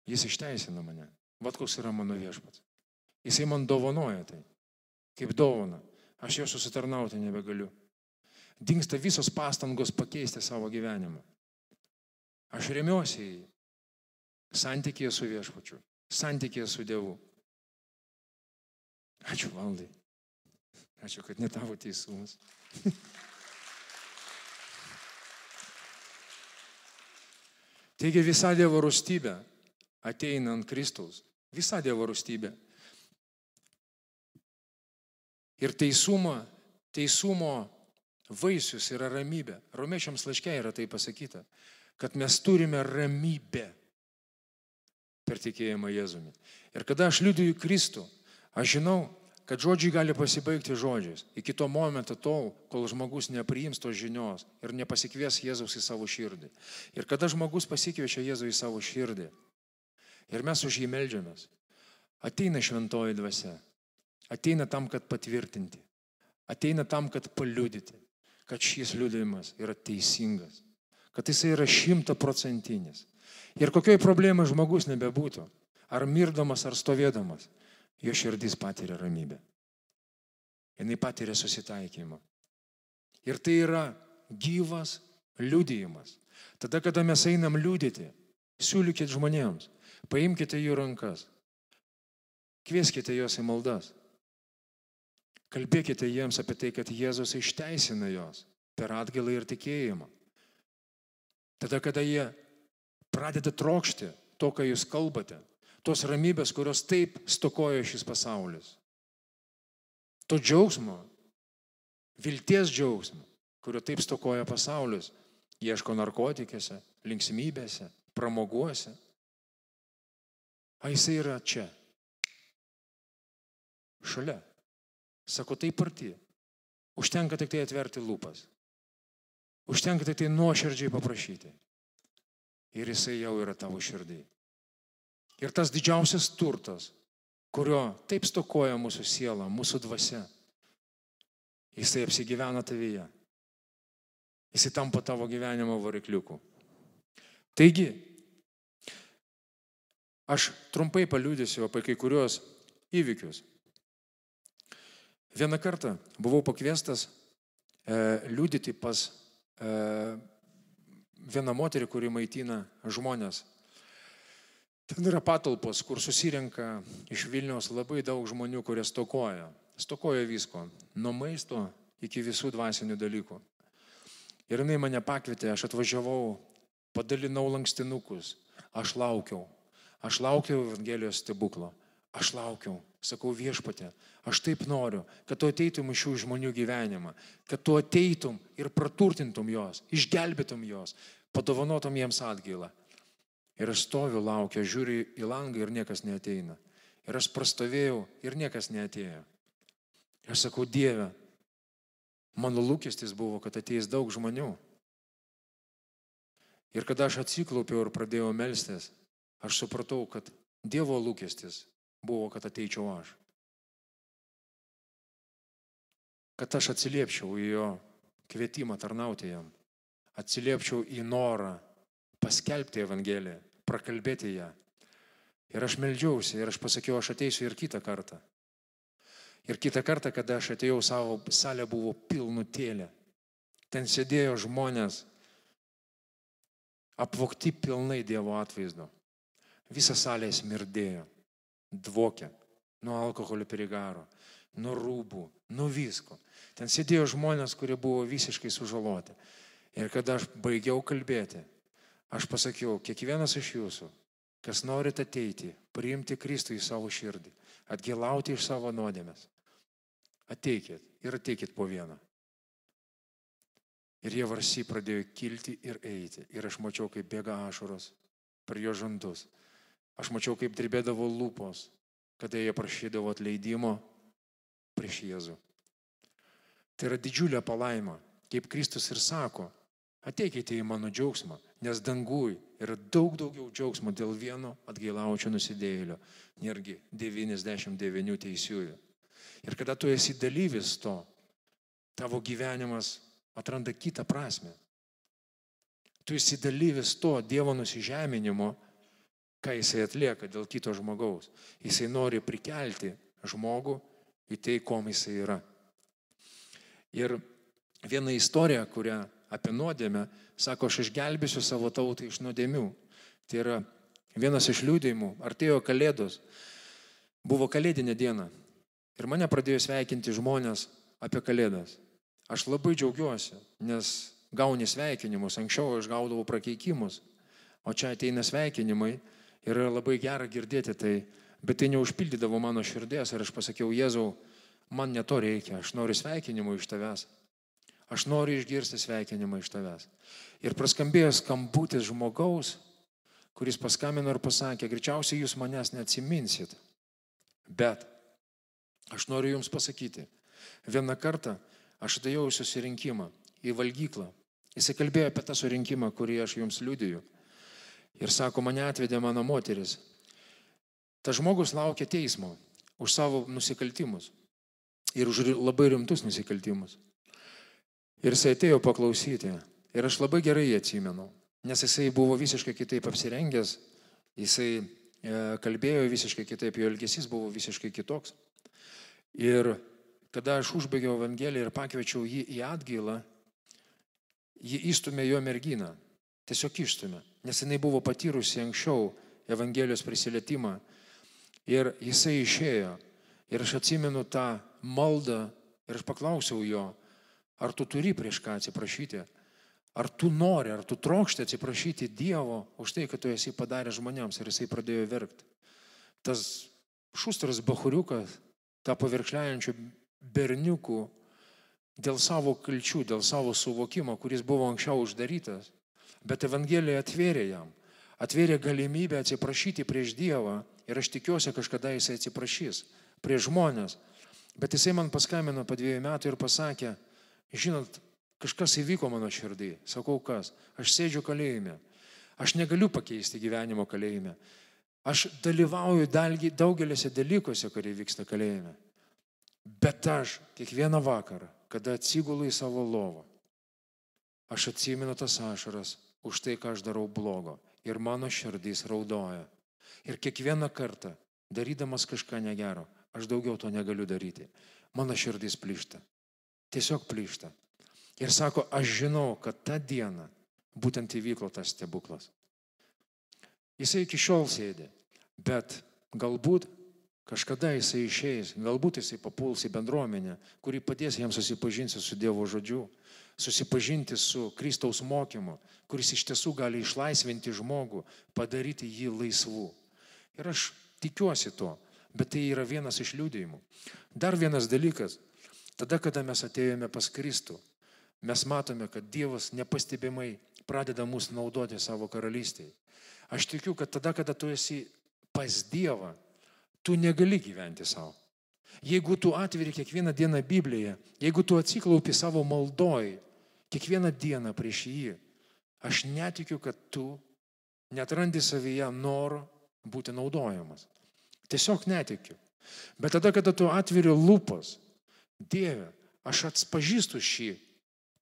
Jis išteisina mane. Vat koks yra mano viešpats. Jisai man dovanoja tai. Kaip dovana. Aš jo susitarnauti nebegaliu. Dingsta visos pastangos pakeisti savo gyvenimą. Aš remiuosi į santykėje su viešpačiu, santykėje su Dievu. Ačiū valdai. Ačiū, kad netavo teisumas. (laughs) Taigi visa Dievo rūstybė ateina ant Kristaus. Visa Dievo rūstybė. Ir teisumo, teisumo vaisius yra ramybė. Romiečiams laiškė yra tai pasakyta, kad mes turime ramybę per tikėjimą Jėzumi. Ir kada aš liudiju Kristų, aš žinau, kad žodžiai gali pasibaigti žodžiais. Iki to momento tol, kol žmogus nepriims tos žinios ir nepasikvies Jėzaus į savo širdį. Ir kada žmogus pasikviečia Jėzų į savo širdį ir mes už jį melžiamės, ateina šventoji dvasia ateina tam, kad patvirtinti, ateina tam, kad paliudyti, kad šis liudijimas yra teisingas, kad jis yra šimtaprocentinis. Ir kokioj problemai žmogus nebebūtų, ar mirdamas, ar stovėdamas, jo širdis patiria ramybę. Jis patiria susitaikymą. Ir tai yra gyvas liudijimas. Tada, kada mes einam liudyti, siūlykit žmonėms, paimkite jų rankas, kvieskite juos į maldas. Kalbėkite jiems apie tai, kad Jėzus išteisina juos per atgailą ir tikėjimą. Tada, kada jie pradeda trokšti to, ką jūs kalbate, tos ramybės, kurios taip stokoja šis pasaulis. To džiaugsmo, vilties džiaugsmo, kurio taip stokoja pasaulis, ieško narkotikėse, linksmybėse, pramoguose. O jisai yra čia. Šalia. Sako, taip arti. Užtenka tik tai atverti lūpas. Užtenka tik tai nuoširdžiai paprašyti. Ir jisai jau yra tavo širdį. Ir tas didžiausias turtas, kurio taip stokoja mūsų siela, mūsų dvasia, jisai apsigyvena tavyje. Jisai tampa tavo gyvenimo varikliuku. Taigi, aš trumpai paliūdėsiu apie kai kurios įvykius. Vieną kartą buvau pakviestas e, liūdyti pas e, vieną moterį, kuri maitina žmonės. Ten yra patalpos, kur susirenka iš Vilniaus labai daug žmonių, kurie stokoja. Stokoja visko, nuo maisto iki visų dvasinių dalykų. Ir jinai mane pakvietė, aš atvažiavau, padalinau lankstinukus, aš laukiau, aš laukiau Evangelijos stebuklo, Aš laukiau, sakau viešpatė, aš taip noriu, kad tu ateitum iš šių žmonių gyvenimą, kad tu ateitum ir praturtintum juos, išgelbėtum juos, padovanotum jiems atgailą. Ir aš stoviu, laukiu, žiūriu į langą ir niekas neateina. Ir aš prastovėjau ir niekas neatėjo. Ir aš sakau, Dieve, mano lūkestis buvo, kad ateis daug žmonių. Ir kada aš atsiklaupiau ir pradėjau melstis, aš supratau, kad Dievo lūkestis buvo, kad ateičiau aš. Kad aš atsiliepčiau į jo kvietimą tarnauti jam. Atsiliepčiau į norą paskelbti Evangeliją, prakalbėti ją. Ir aš melžiausi ir aš pasakiau, aš ateisiu ir kitą kartą. Ir kitą kartą, kada aš atėjau savo salę, buvo pilnutėlė. Ten sėdėjo žmonės, apvokti pilnai Dievo atvaizdo. Visa salė smirdėjo dvokia nuo alkoholio perigaro, nuo rūbų, nuo visko. Ten sėdėjo žmonės, kurie buvo visiškai sužaloti. Ir kada aš baigiau kalbėti, aš pasakiau, kiekvienas iš jūsų, kas norit ateiti, priimti Kristų į savo širdį, atgilauti iš savo nuodėmės, ateikit ir ateikit po vieną. Ir jie varsi pradėjo kilti ir eiti. Ir aš mačiau, kaip bėga ašaros per jo žandus. Aš mačiau, kaip drebėdavo lūpos, kada jie prašydavo atleidimo prieš Jėzų. Tai yra didžiulė palaima, kaip Kristus ir sako, ateikite į mano džiaugsmą, nes dangui yra daug daugiau džiaugsmo dėl vieno atgailaučio nusidėjėlio, nergi 99 teisiųjų. Ir kada tu esi dalyvis to, tavo gyvenimas atranda kitą prasme. Tu esi dalyvis to Dievo nusižeminimo, ką jisai atlieka dėl kito žmogaus. Jisai nori prikelti žmogų į tai, kom jisai yra. Ir viena istorija, kurią apie nuodėmę, sako, aš išgelbėsiu savo tautą iš nuodėmių. Tai yra vienas iš liūdėjimų, artėjo kalėdos, buvo kalėdinė diena. Ir mane pradėjo sveikinti žmonės apie kalėdas. Aš labai džiaugiuosi, nes gauni sveikinimus, anksčiau aš gaudavau prakeikimus, o čia ateina sveikinimai Ir labai gera girdėti tai, bet tai neužpildydavo mano širdies ir aš pasakiau, Jėzau, man neto reikia, aš noriu sveikinimų iš tavęs. Aš noriu išgirsti sveikinimą iš tavęs. Ir praskambėjo skambutis žmogaus, kuris paskambino ir pasakė, greičiausiai jūs manęs neatsiminsit. Bet aš noriu jums pasakyti, vieną kartą aš atėjau į susirinkimą, į valgyklą. Jis kalbėjo apie tą surinkimą, kurį aš jums liudiju. Ir sako, mane atvedė mano moteris. Tas žmogus laukia teismo už savo nusikaltimus. Ir už labai rimtus nusikaltimus. Ir jisai atėjo paklausyti. Ir aš labai gerai jį atsimenu. Nes jisai buvo visiškai kitaip apsirengęs. Jisai e, kalbėjo visiškai kitaip, jo elgesys buvo visiškai kitoks. Ir kada aš užbaigiau Evangeliją ir pakviečiau jį į atgailą, jį įstumė jo merginą. Tiesiog išstumė nes jinai buvo patyrusi anksčiau Evangelijos prisilietimą. Ir jisai išėjo. Ir aš atsimenu tą maldą ir aš paklausiau jo, ar tu turi prieš ką atsiprašyti, ar tu nori, ar tu trokšti atsiprašyti Dievo už tai, kad tu esi padaręs žmonėms. Ir jisai pradėjo verkti. Tas šustras bahuriukas, tą pavirkšliajančių berniukų dėl savo kalčių, dėl savo suvokimo, kuris buvo anksčiau uždarytas, Bet Evangelija atvėrė jam. Atvėrė galimybę atsiprašyti prieš Dievą ir aš tikiuosi, kažkada jisai atsiprašys prieš žmonės. Bet jisai man paskambino po dviejų metų ir pasakė, žinot, kažkas įvyko mano širdį. Sakau, kas? Aš sėdžiu kalėjime. Aš negaliu pakeisti gyvenimo kalėjime. Aš dalyvauju daugelėse dalykuose, kurie vyksta kalėjime. Bet aš kiekvieną vakarą, kada atsigulu į savo lovą, aš atsimenu tas ašaras, už tai, ką aš darau blogo. Ir mano širdys raudoja. Ir kiekvieną kartą, darydamas kažką negero, aš daugiau to negaliu daryti. Mano širdys plyšta. Tiesiog plyšta. Ir sako, aš žinau, kad tą dieną būtent įvyko tas stebuklas. Jisai iki šiol sėdi, bet galbūt kažkada jisai išeis, galbūt jisai papuls į bendruomenę, kuri padės jam susipažinti su Dievo žodžiu, susipažinti su Kristaus mokymu, kuris iš tiesų gali išlaisvinti žmogų, padaryti jį laisvu. Ir aš tikiuosi to, bet tai yra vienas iš liūdėjimų. Dar vienas dalykas, tada, kada mes atėjome pas Kristų, mes matome, kad Dievas nepastebimai pradeda mus naudoti savo karalystėje. Aš tikiu, kad tada, kada tu esi pas Dievą, tu negali gyventi savo. Jeigu tu atveri kiekvieną dieną Bibliją, jeigu tu atsiklaupi savo maldoj, kiekvieną dieną prieš jį, aš netikiu, kad tu netrandi savyje noro būti naudojamas. Tiesiog netikiu. Bet tada, kada tu atveri lūpas, Dieve, aš atpažįstu šį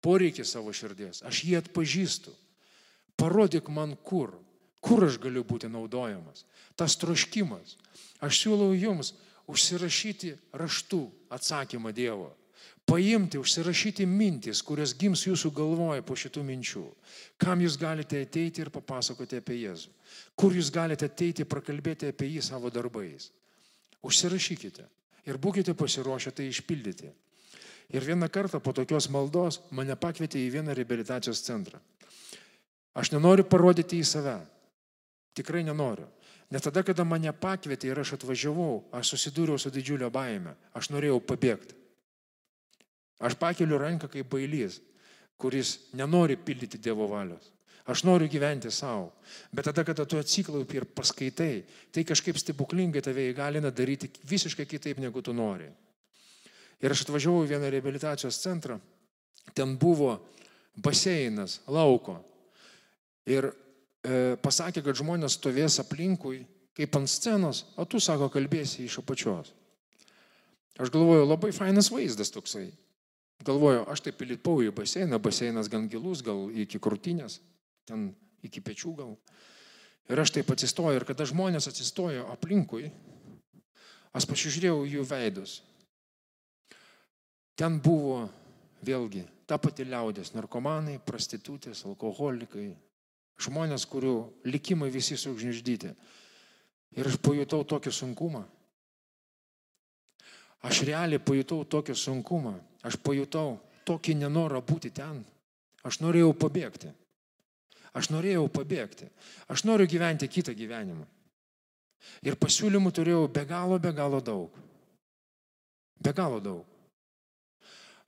poreikį savo širdies, aš jį atpažįstu. Parodyk man kur, kur aš galiu būti naudojamas. Tas troškimas. Aš siūlau jums užsirašyti raštų atsakymą Dievo. Paimti, užsirašyti mintis, kurios gims jūsų galvoje po šitų minčių. Kam jūs galite ateiti ir papasakoti apie Jėzų. Kur jūs galite ateiti ir prakalbėti apie jį savo darbais. Užsirašykite ir būkite pasiruošę tai išpildyti. Ir vieną kartą po tokios maldos mane pakvietė į vieną reabilitacijos centrą. Aš nenoriu parodyti į save. Tikrai nenoriu. Nes tada, kada mane pakvietė ir aš atvažiavau, aš susidūriau su didžiulio baime. Aš norėjau pabėgti. Aš pakeliu ranką kaip bailys, kuris nenori pildyti Dievo valios. Aš noriu gyventi savo. Bet tada, kada tu atsiklaupi ir paskaitai, tai kažkaip stebuklingai tave įgalina daryti visiškai kitaip, negu tu nori. Ir aš atvažiavau į vieną rehabilitacijos centrą, ten buvo baseinas lauko. Ir pasakė, kad žmonės stovės aplinkui, kaip ant scenos, o tu, sako, kalbėsi iš apačios. Aš galvoju, labai fainas vaizdas toksai. Galvoju, aš taip įlipau į baseiną, baseinas gan gilus, gal iki krūtinės, ten iki pečių gal. Ir aš taip atsistoju ir kada žmonės atsistojo aplinkui, aš pasižiūrėjau jų veidus. Ten buvo vėlgi ta pati liaudės - narkomanai, prostitutės, alkoholikai, žmonės, kurių likimai visi sugžniždyti. Ir aš pajutau tokį sunkumą. Aš realiai pajutau tokį sunkumą. Aš pajutau tokį nenorą būti ten. Aš norėjau pabėgti. Aš norėjau pabėgti. Aš noriu gyventi kitą gyvenimą. Ir pasiūlymų turėjau be galo, be galo daug. Be galo daug.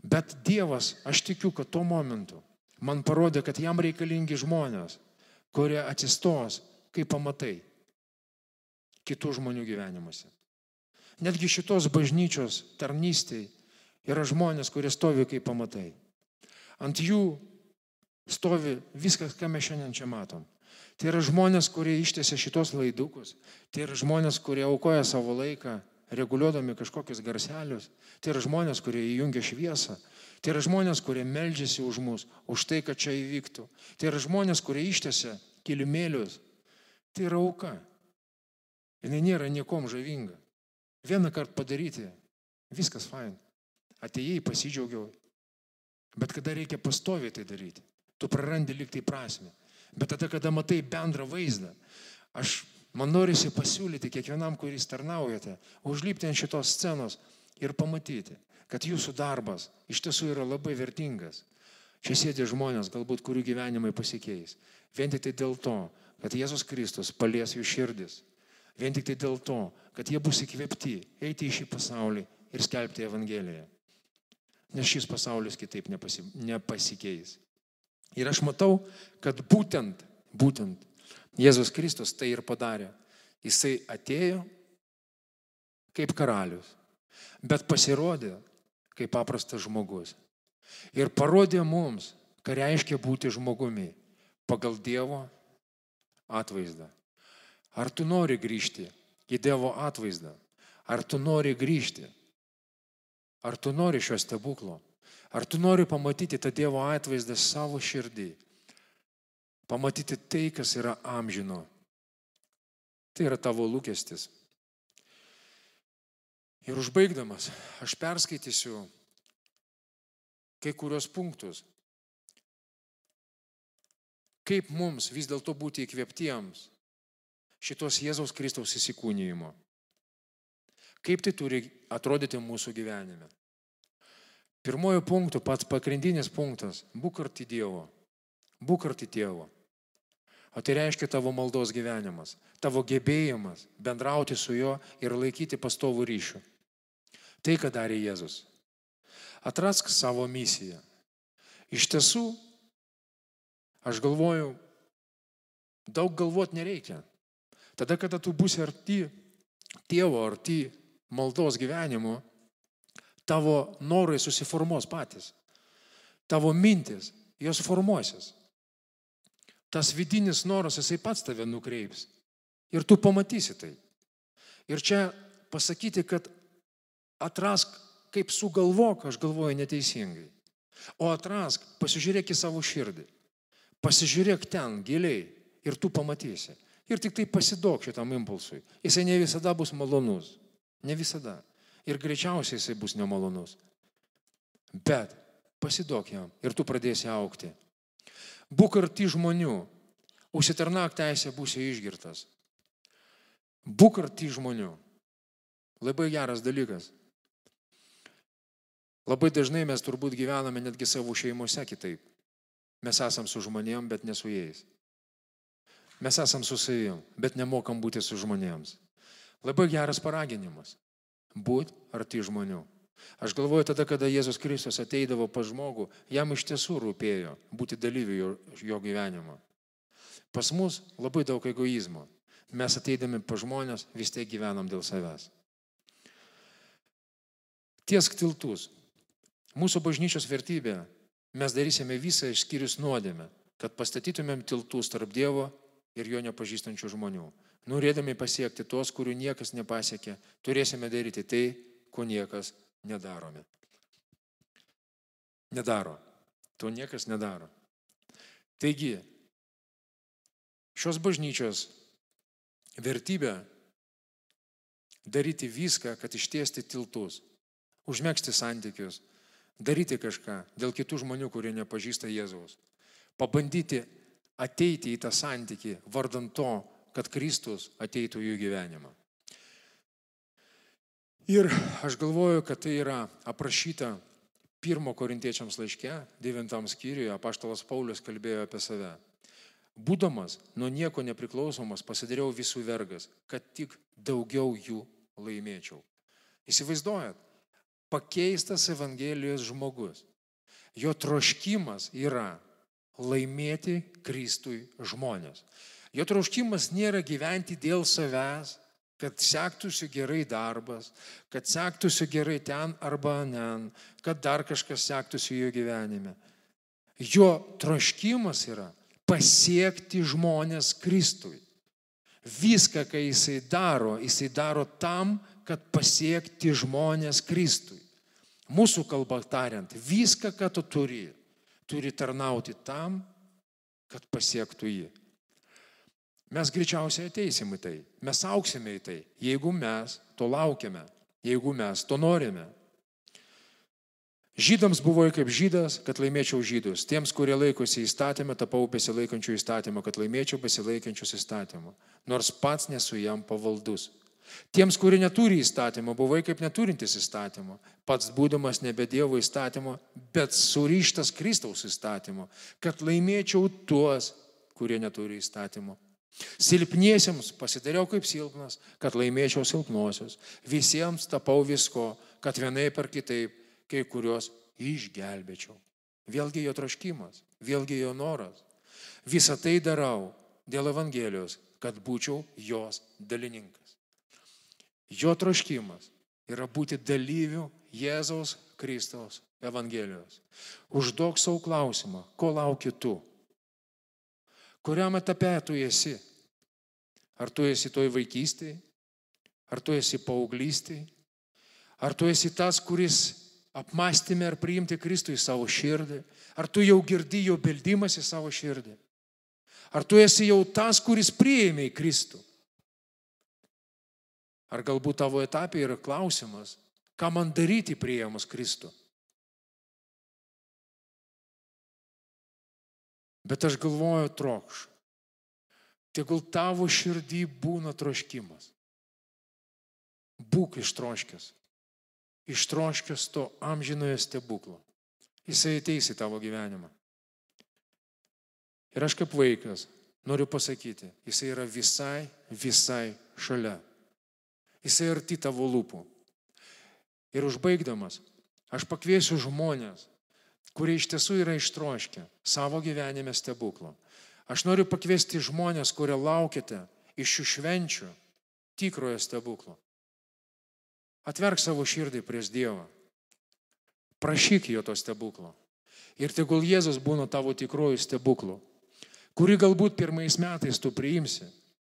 Bet Dievas, aš tikiu, kad tuo momentu man parodė, kad jam reikalingi žmonės, kurie atsistos, kaip pamatai, kitų žmonių gyvenimuose. Netgi šitos bažnyčios tarnystėj yra žmonės, kurie stovi kaip pamatai. Ant jų stovi viskas, ką mes šiandien čia matom. Tai yra žmonės, kurie ištėsi šitos laidukus. Tai yra žmonės, kurie aukoja savo laiką reguliuodami kažkokius garselius. Tai yra žmonės, kurie įjungia šviesą. Tai yra žmonės, kurie meldžiasi už mus, už tai, kad čia įvyktų. Tai yra žmonės, kurie ištėse kilimėlius. Tai yra auka. Jis nėra niekom žavinga. Vieną kartą padaryti, viskas fain. Atėjai, pasidžiaugiau. Bet kada reikia pastoviai tai daryti, tu prarandi liktai prasme. Bet tada, kada matai bendrą vaizdą, aš Man norisi pasiūlyti kiekvienam, kuris tarnaujate, užlipti ant šitos scenos ir pamatyti, kad jūsų darbas iš tiesų yra labai vertingas. Čia sėdė žmonės, galbūt kurių gyvenimai pasikeis. Vien tik tai dėl to, kad Jėzus Kristus palies jų širdis. Vien tik tai dėl to, kad jie bus įkvėpti eiti į šį pasaulį ir skelbti Evangeliją. Nes šis pasaulis kitaip nepasi, nepasikeis. Ir aš matau, kad būtent, būtent Jėzus Kristus tai ir padarė. Jisai atėjo kaip karalius, bet pasirodė kaip paprastas žmogus. Ir parodė mums, ką reiškia būti žmogumi pagal Dievo atvaizdą. Ar tu nori grįžti į Dievo atvaizdą? Ar tu nori grįžti? Ar tu nori šio stebuklo? Ar tu nori pamatyti tą Dievo atvaizdą savo širdį? pamatyti tai, kas yra amžino. Tai yra tavo lūkestis. Ir užbaigdamas, aš perskaitysiu kai kurios punktus. Kaip mums vis dėlto būti įkvėptiems šitos Jėzaus Kristaus įsikūnyjimo. Kaip tai turi atrodyti mūsų gyvenime. Pirmojo punktų, pats pagrindinis punktas - būk arti Dievo. Būk arti tėvo. O tai reiškia tavo maldos gyvenimas, tavo gebėjimas bendrauti su juo ir laikyti pastovų ryšių. Tai, ką darė Jėzus. Atrask savo misiją. Iš tiesų, aš galvoju, daug galvot nereikia. Tada, kada tu būsi arti tėvo, arti maldos gyvenimo, tavo norai susiformuos patys. Tavo mintis, jos formuosis tas vidinis noras, jisai pats tave nukreips. Ir tu pamatysi tai. Ir čia pasakyti, kad atrask, kaip sugalvok, aš galvoju neteisingai. O atrask, pasižiūrėk į savo širdį. Pasižiūrėk ten giliai ir tu pamatysi. Ir tik tai pasidok šitam impulsui. Jisai ne visada bus malonus. Ne visada. Ir greičiausiai jisai bus nemalonus. Bet pasidok jam ir tu pradėsi aukti. Būk arti žmonių. Užsitarnak teisę būsi išgirtas. Būk arti žmonių. Labai geras dalykas. Labai dažnai mes turbūt gyvename netgi savo šeimose kitaip. Mes esam su žmonėm, bet ne su jais. Mes esam su savim, bet nemokam būti su žmonėms. Labai geras paraginimas. Būt arti žmonių. Aš galvoju tada, kada Jėzus Kristus ateidavo pa žmogų, jam iš tiesų rūpėjo būti dalyviu jo, jo gyvenimo. Pas mus labai daug egoizmo. Mes ateidami pa žmonės vis tiek gyvenam dėl savęs. Tiesk tiltus. Mūsų bažnyčios vertybė. Mes darysime visą išskyrus nuodėmę, kad pastatytumėm tiltus tarp Dievo ir jo nepažįstančių žmonių. Norėdami pasiekti tos, kurių niekas nepasiekė, turėsime daryti tai, ko niekas nedarome. Nedaro. To niekas nedaro. Taigi, šios bažnyčios vertybė daryti viską, kad ištiesti tiltus, užmėgsti santykius, daryti kažką dėl kitų žmonių, kurie nepažįsta Jėzaus. Pabandyti ateiti į tą santykį vardant to, kad Kristus ateitų jų gyvenimą. Ir aš galvoju, kad tai yra aprašyta pirmo korintiečiams laiške, devintam skyriuje, apaštalas Paulius kalbėjo apie save. Būdamas nuo nieko nepriklausomas, pasidariau visų vergas, kad tik daugiau jų laimėčiau. Įsivaizduojat, pakeistas Evangelijos žmogus. Jo troškimas yra laimėti Kristui žmonės. Jo troškimas nėra gyventi dėl savęs, kad sektųsi gerai darbas, kad sektųsi gerai ten arba nen, kad dar kažkas sektųsi jo gyvenime. Jo troškimas yra pasiekti žmonės Kristui. Viską, ką jisai daro, jisai daro tam, kad pasiekti žmonės Kristui. Mūsų kalba tariant, viską, ką tu turi, turi tarnauti tam, kad pasiektų jį. Mes greičiausiai ateisim į tai, mes auksime į tai, jeigu mes to laukiame, jeigu mes to norime. Žydams buvo kaip žydas, kad laimėčiau žydus. Tiems, kurie laikosi įstatymą, tapau besilaikančių įstatymą, kad laimėčiau besilaikančius įstatymą. Nors pats nesu jam pavaldus. Tiems, kurie neturi įstatymo, buvai kaip neturintis įstatymo. Pats būdamas nebe Dievo įstatymo, bet surištas Kristaus įstatymo, kad laimėčiau tuos, kurie neturi įstatymo. Silpniesiems pasidariau kaip silpnas, kad laimėčiau silpnosios. Visiems tapau visko, kad vienai per kitaip kai kuriuos išgelbėčiau. Vėlgi jo troškimas, vėlgi jo noras. Visą tai darau dėl Evangelijos, kad būčiau jos dalininkas. Jo troškimas yra būti dalyviu Jėzaus Kristaus Evangelijos. Užduok savo klausimą, ko lauki tu? Kuriam etape tu esi? Ar tu esi toj vaikystėje? Ar tu esi paauglystėje? Ar tu esi tas, kuris apmastymė ar priimti Kristų į savo širdį? Ar tu jau girdi jo beldimas į savo širdį? Ar tu esi jau tas, kuris priėmė į Kristų? Ar galbūt tavo etapė yra klausimas, ką man daryti priėmus Kristų? Bet aš galvoju trokš. Tegul tavo širdį būna troškimas. Būk ištroškęs. Ištroškęs to amžinojo stebuklo. Jisai ateis į tavo gyvenimą. Ir aš kaip vaikas noriu pasakyti, jisai yra visai, visai šalia. Jisai arti tavo lūpų. Ir užbaigdamas, aš pakviesiu žmonės, kurie iš tiesų yra ištroškę savo gyvenime stebuklo. Aš noriu pakviesti žmonės, kurie laukite iš šių švenčių tikrojo stebuklo. Atverk savo širdį prieš Dievą. Prašyk jo to stebuklo. Ir tegul Jėzus būna tavo tikroju stebuklu, kurį galbūt pirmais metais tu priimsi,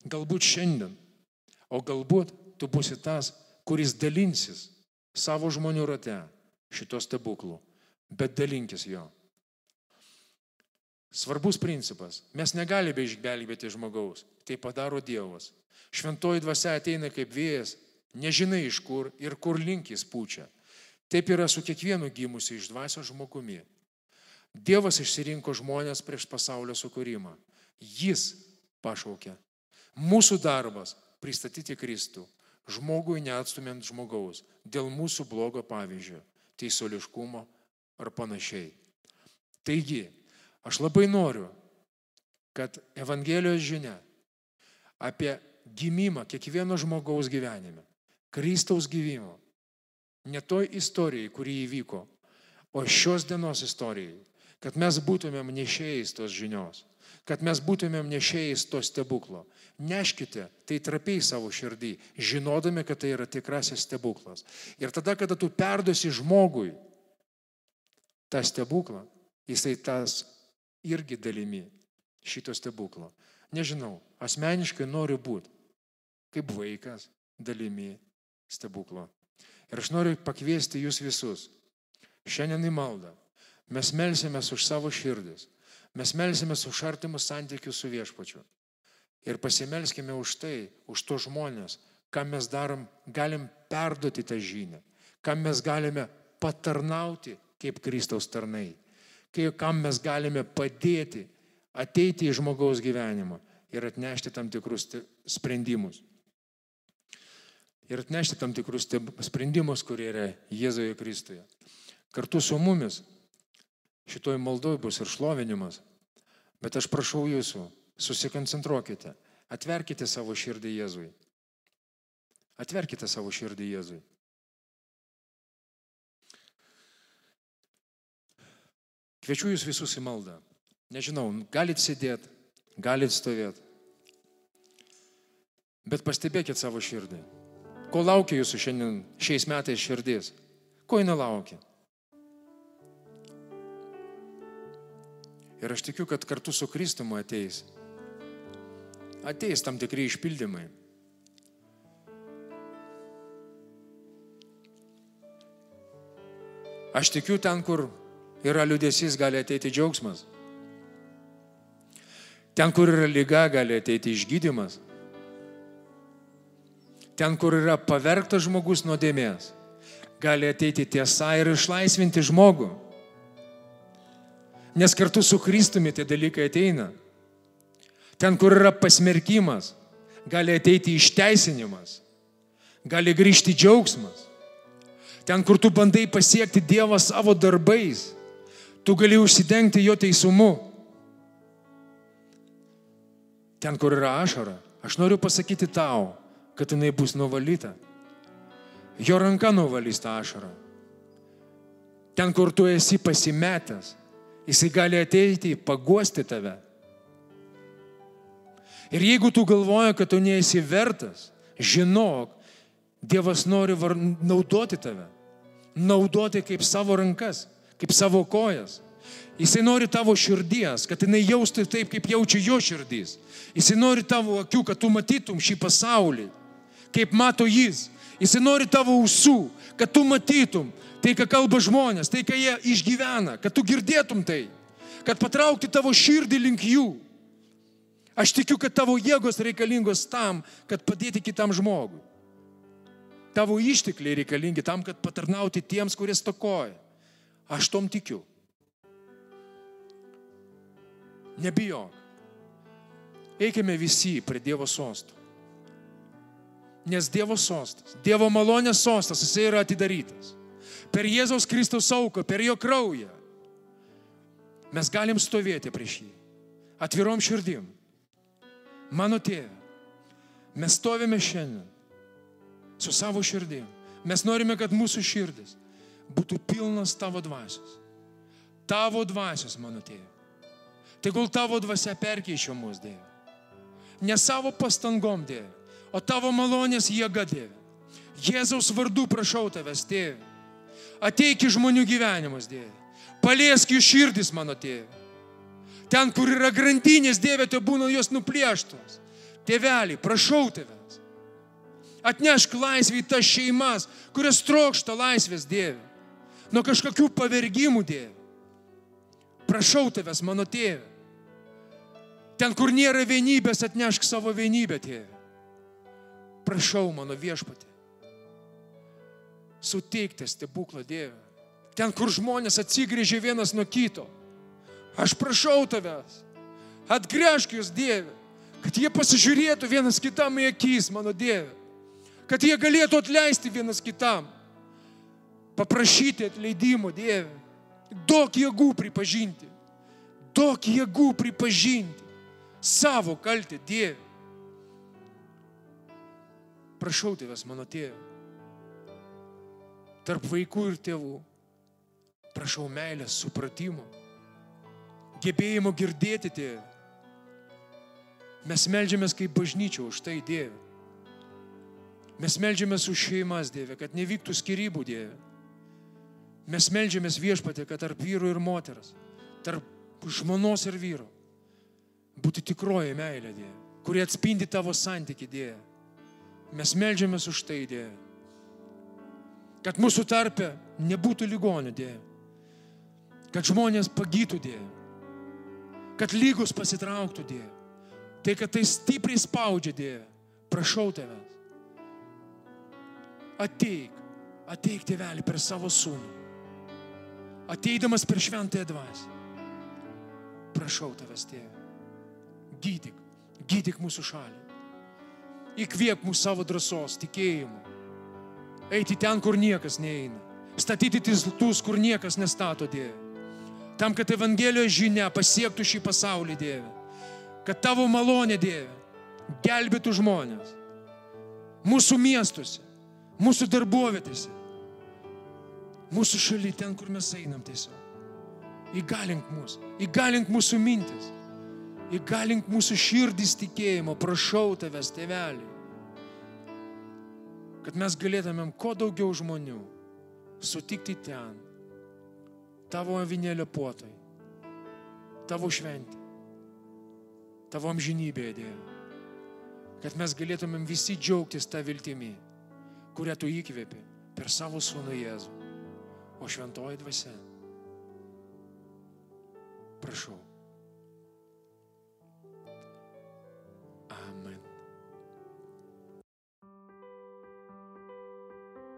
galbūt šiandien, o galbūt tu būsi tas, kuris dalinsis savo žmonių rate šito stebuklu, bet dalinkis jo. Svarbus principas. Mes negalime išgelbėti žmogaus. Tai padaro Dievas. Šventoji dvasia ateina kaip vėjas, nežinai iš kur ir kur link jis pučia. Taip yra su kiekvienu gimusiu iš dvasios žmogumi. Dievas išsirinko žmonės prieš pasaulio sukūrimą. Jis pašaukė. Mūsų darbas - pristatyti Kristų, žmogui neatstumint žmogaus, dėl mūsų blogo pavyzdžio, teisuoliškumo ar panašiai. Taigi, aš labai noriu, kad Evangelijos žinia apie gimimą kiekvieno žmogaus gyvenime, Kristaus gyvimo, ne toj istorijai, kuri įvyko, o šios dienos istorijai, kad mes būtumėm nešėjais tos žinios, kad mes būtumėm nešėjais to stebuklo. Neškite tai trapiai savo širdį, žinodami, kad tai yra tikrasis stebuklas. Ir tada, kada tu perduosi žmogui tą stebuklą, jisai tas irgi dalimi šito stebuklo. Nežinau, asmeniškai noriu būti kaip vaikas dalimi stebuklo. Ir aš noriu pakviesti jūs visus šiandien į maldą Mes melsimės už savo širdis. Mes melsimės už artimus santykius su viešpačiu. Ir pasimelskime už tai, už to žmonės, ką mes darom, galim perduoti tą žinią, kam mes galime patarnauti kaip Kristaus tarnai, kam mes galime padėti ateiti į žmogaus gyvenimą ir atnešti tam tikrus sprendimus. Ir atnešti tam tikrus sprendimus, kurie yra Jėzuje Kristuje. Kartu su mumis šitoj maldoj bus ir šlovinimas. Bet aš prašau jūsų, susikoncentruokite, atverkite savo širdį Jėzui. Atverkite savo širdį Jėzui. Kviečiu jūs visus į maldą. Nežinau, galit sėdėti, galit stovėti. Bet pastebėkit savo širdį. Ko laukia jūsų šiandien šiais metais širdis? Ko jinai laukia? Ir aš tikiu, kad kartu su Kristumi ateis. Ateis tam tikri išpildymai. Aš tikiu ten, kur yra liūdėsys, gali ateiti džiaugsmas. Ten, kur yra lyga, gali ateiti išgydymas. Ten, kur yra pavergtas žmogus nuodėmės, gali ateiti tiesa ir išlaisvinti žmogų. Nes kartu su Kristumi tie dalykai ateina. Ten, kur yra pasmerkimas, gali ateiti išteisinimas, gali grįžti džiaugsmas. Ten, kur tu bandai pasiekti Dievą savo darbais, tu gali užsidengti jo teisumu. Ten, kur yra ašara, aš noriu pasakyti tau, kad jinai bus nuvalyta. Jo ranka nuvalys tą ašarą. Ten, kur tu esi pasimetęs, Jisai gali ateiti, paguosti tave. Ir jeigu tu galvoji, kad tu neesi vertas, žinok, Dievas nori var, naudoti tave. Naudoti kaip savo rankas, kaip savo kojas. Jisai nori tavo širdies, kad jinai jaustų taip, kaip jaučia jo širdys. Jisai nori tavo akių, kad tu matytum šį pasaulį, kaip mato jis. Jisai nori tavo ausų, kad tu matytum, tai, ką kalba žmonės, tai, ką jie išgyvena, kad tu girdėtum tai, kad patraukti tavo širdį link jų. Aš tikiu, kad tavo jėgos reikalingos tam, kad padėti kitam žmogui. Tavo ištekliai reikalingi tam, kad patarnauti tiems, kurie stokoja. Aš tom tikiu. Nebijok. Eikime visi prie Dievo sostų. Nes Dievo sostas, Dievo malonės sostas, jisai yra atidarytas per Jėzaus Kristaus auką, per jo kraują, mes galim stovėti prieš jį. Atvirom širdim. Mano tėve, mes stovime šiandien su savo širdim. Mes norime, kad mūsų širdis būtų pilnas tavo dvasios. Tavo dvasios, mano tėve. Tegul tavo dvasia perkeičia mus, Dieve. Ne savo pastangom, Dieve, o tavo malonės jėga, Dieve. Jėzaus vardu prašau tavęs, Tėve. Ateik į žmonių gyvenimus, Dieve. Paliesk jų širdis, mano tėve. Ten, kur yra grandinės, Dieve, te būna jos nuplėštos. Tėveliai, prašau tavęs. Atnešk laisvę į tas šeimas, kurias trokšta laisvės, Dieve. Nuo kažkokių pavergimų, Dieve. Prašau tavęs, mano tėve. Ten, kur nėra vienybės, atnešk savo vienybę, tėve. Prašau, mano viešpatė. Suteikti stebuklą, Dieve. Ten, kur žmonės atsigrėžė vienas nuo kito. Aš prašau tavęs. Atgręžk jūs, Dieve. Kad jie pasižiūrėtų vienas kitam į akis, mano Dieve. Kad jie galėtų atleisti vienas kitam. Paprašyti atleidimo, Dieve Daug jėgų pripažinti. Daug jėgų pripažinti savo kaltę Dievui. Prašau tavęs, mano tėve. Tarp vaikų ir tėvų. Prašau meilės, supratimo, gebėjimo girdėti tėvę. Mes melžiamės kaip bažnyčia už tai Dieve. Mes melžiamės už šeimas Dieve, kad nevyktų skirybų Dieve. Mes melžiamės viešpatė, kad tarp vyrų ir moters, tarp žmonos ir vyro būtų tikroji meilė, Dieve, kuri atspindi tavo santyki, Dieve. Mes melžiamės už tai, Dieve. Kad mūsų tarpe nebūtų ligonių, Dieve. Kad žmonės pagytų, Dieve. Kad lygus pasitrauktų, Dieve. Tai, kad tai stipriai spaudžia, Dieve. Prašau tavęs. Ateik, ateik tėvelį per savo sūnų ateidamas per šventąją dvasę. Prašau tavęs, tėve, gydyk, gydyk mūsų šalį. Įkvėp mūsų savo drąsos, tikėjimu. Eiti ten, kur niekas neina. Statyti tiltus, kur niekas nestato, Dieve. Tam, kad Evangelijos žinia pasiektų šį pasaulį, Dieve. Kad tavo malonė, Dieve, gelbėtų žmonės. Mūsų miestuose, mūsų darbovietėse, mūsų šaly, ten, kur mes einam tiesiog. Įgalink mus, įgalink mūsų mintis, įgalink mūsų širdis tikėjimo, prašau tavęs, tėvelį, kad mes galėtumėm kuo daugiau žmonių sutikti ten, tavo avinėlio puotai, tavo šventė, tavo amžinybėje, Dieve. Kad mes galėtumėm visi džiaugtis tą viltimį, kurią tu įkvėpi per savo sūnų Jėzų o šventoji dvasia. Prašau.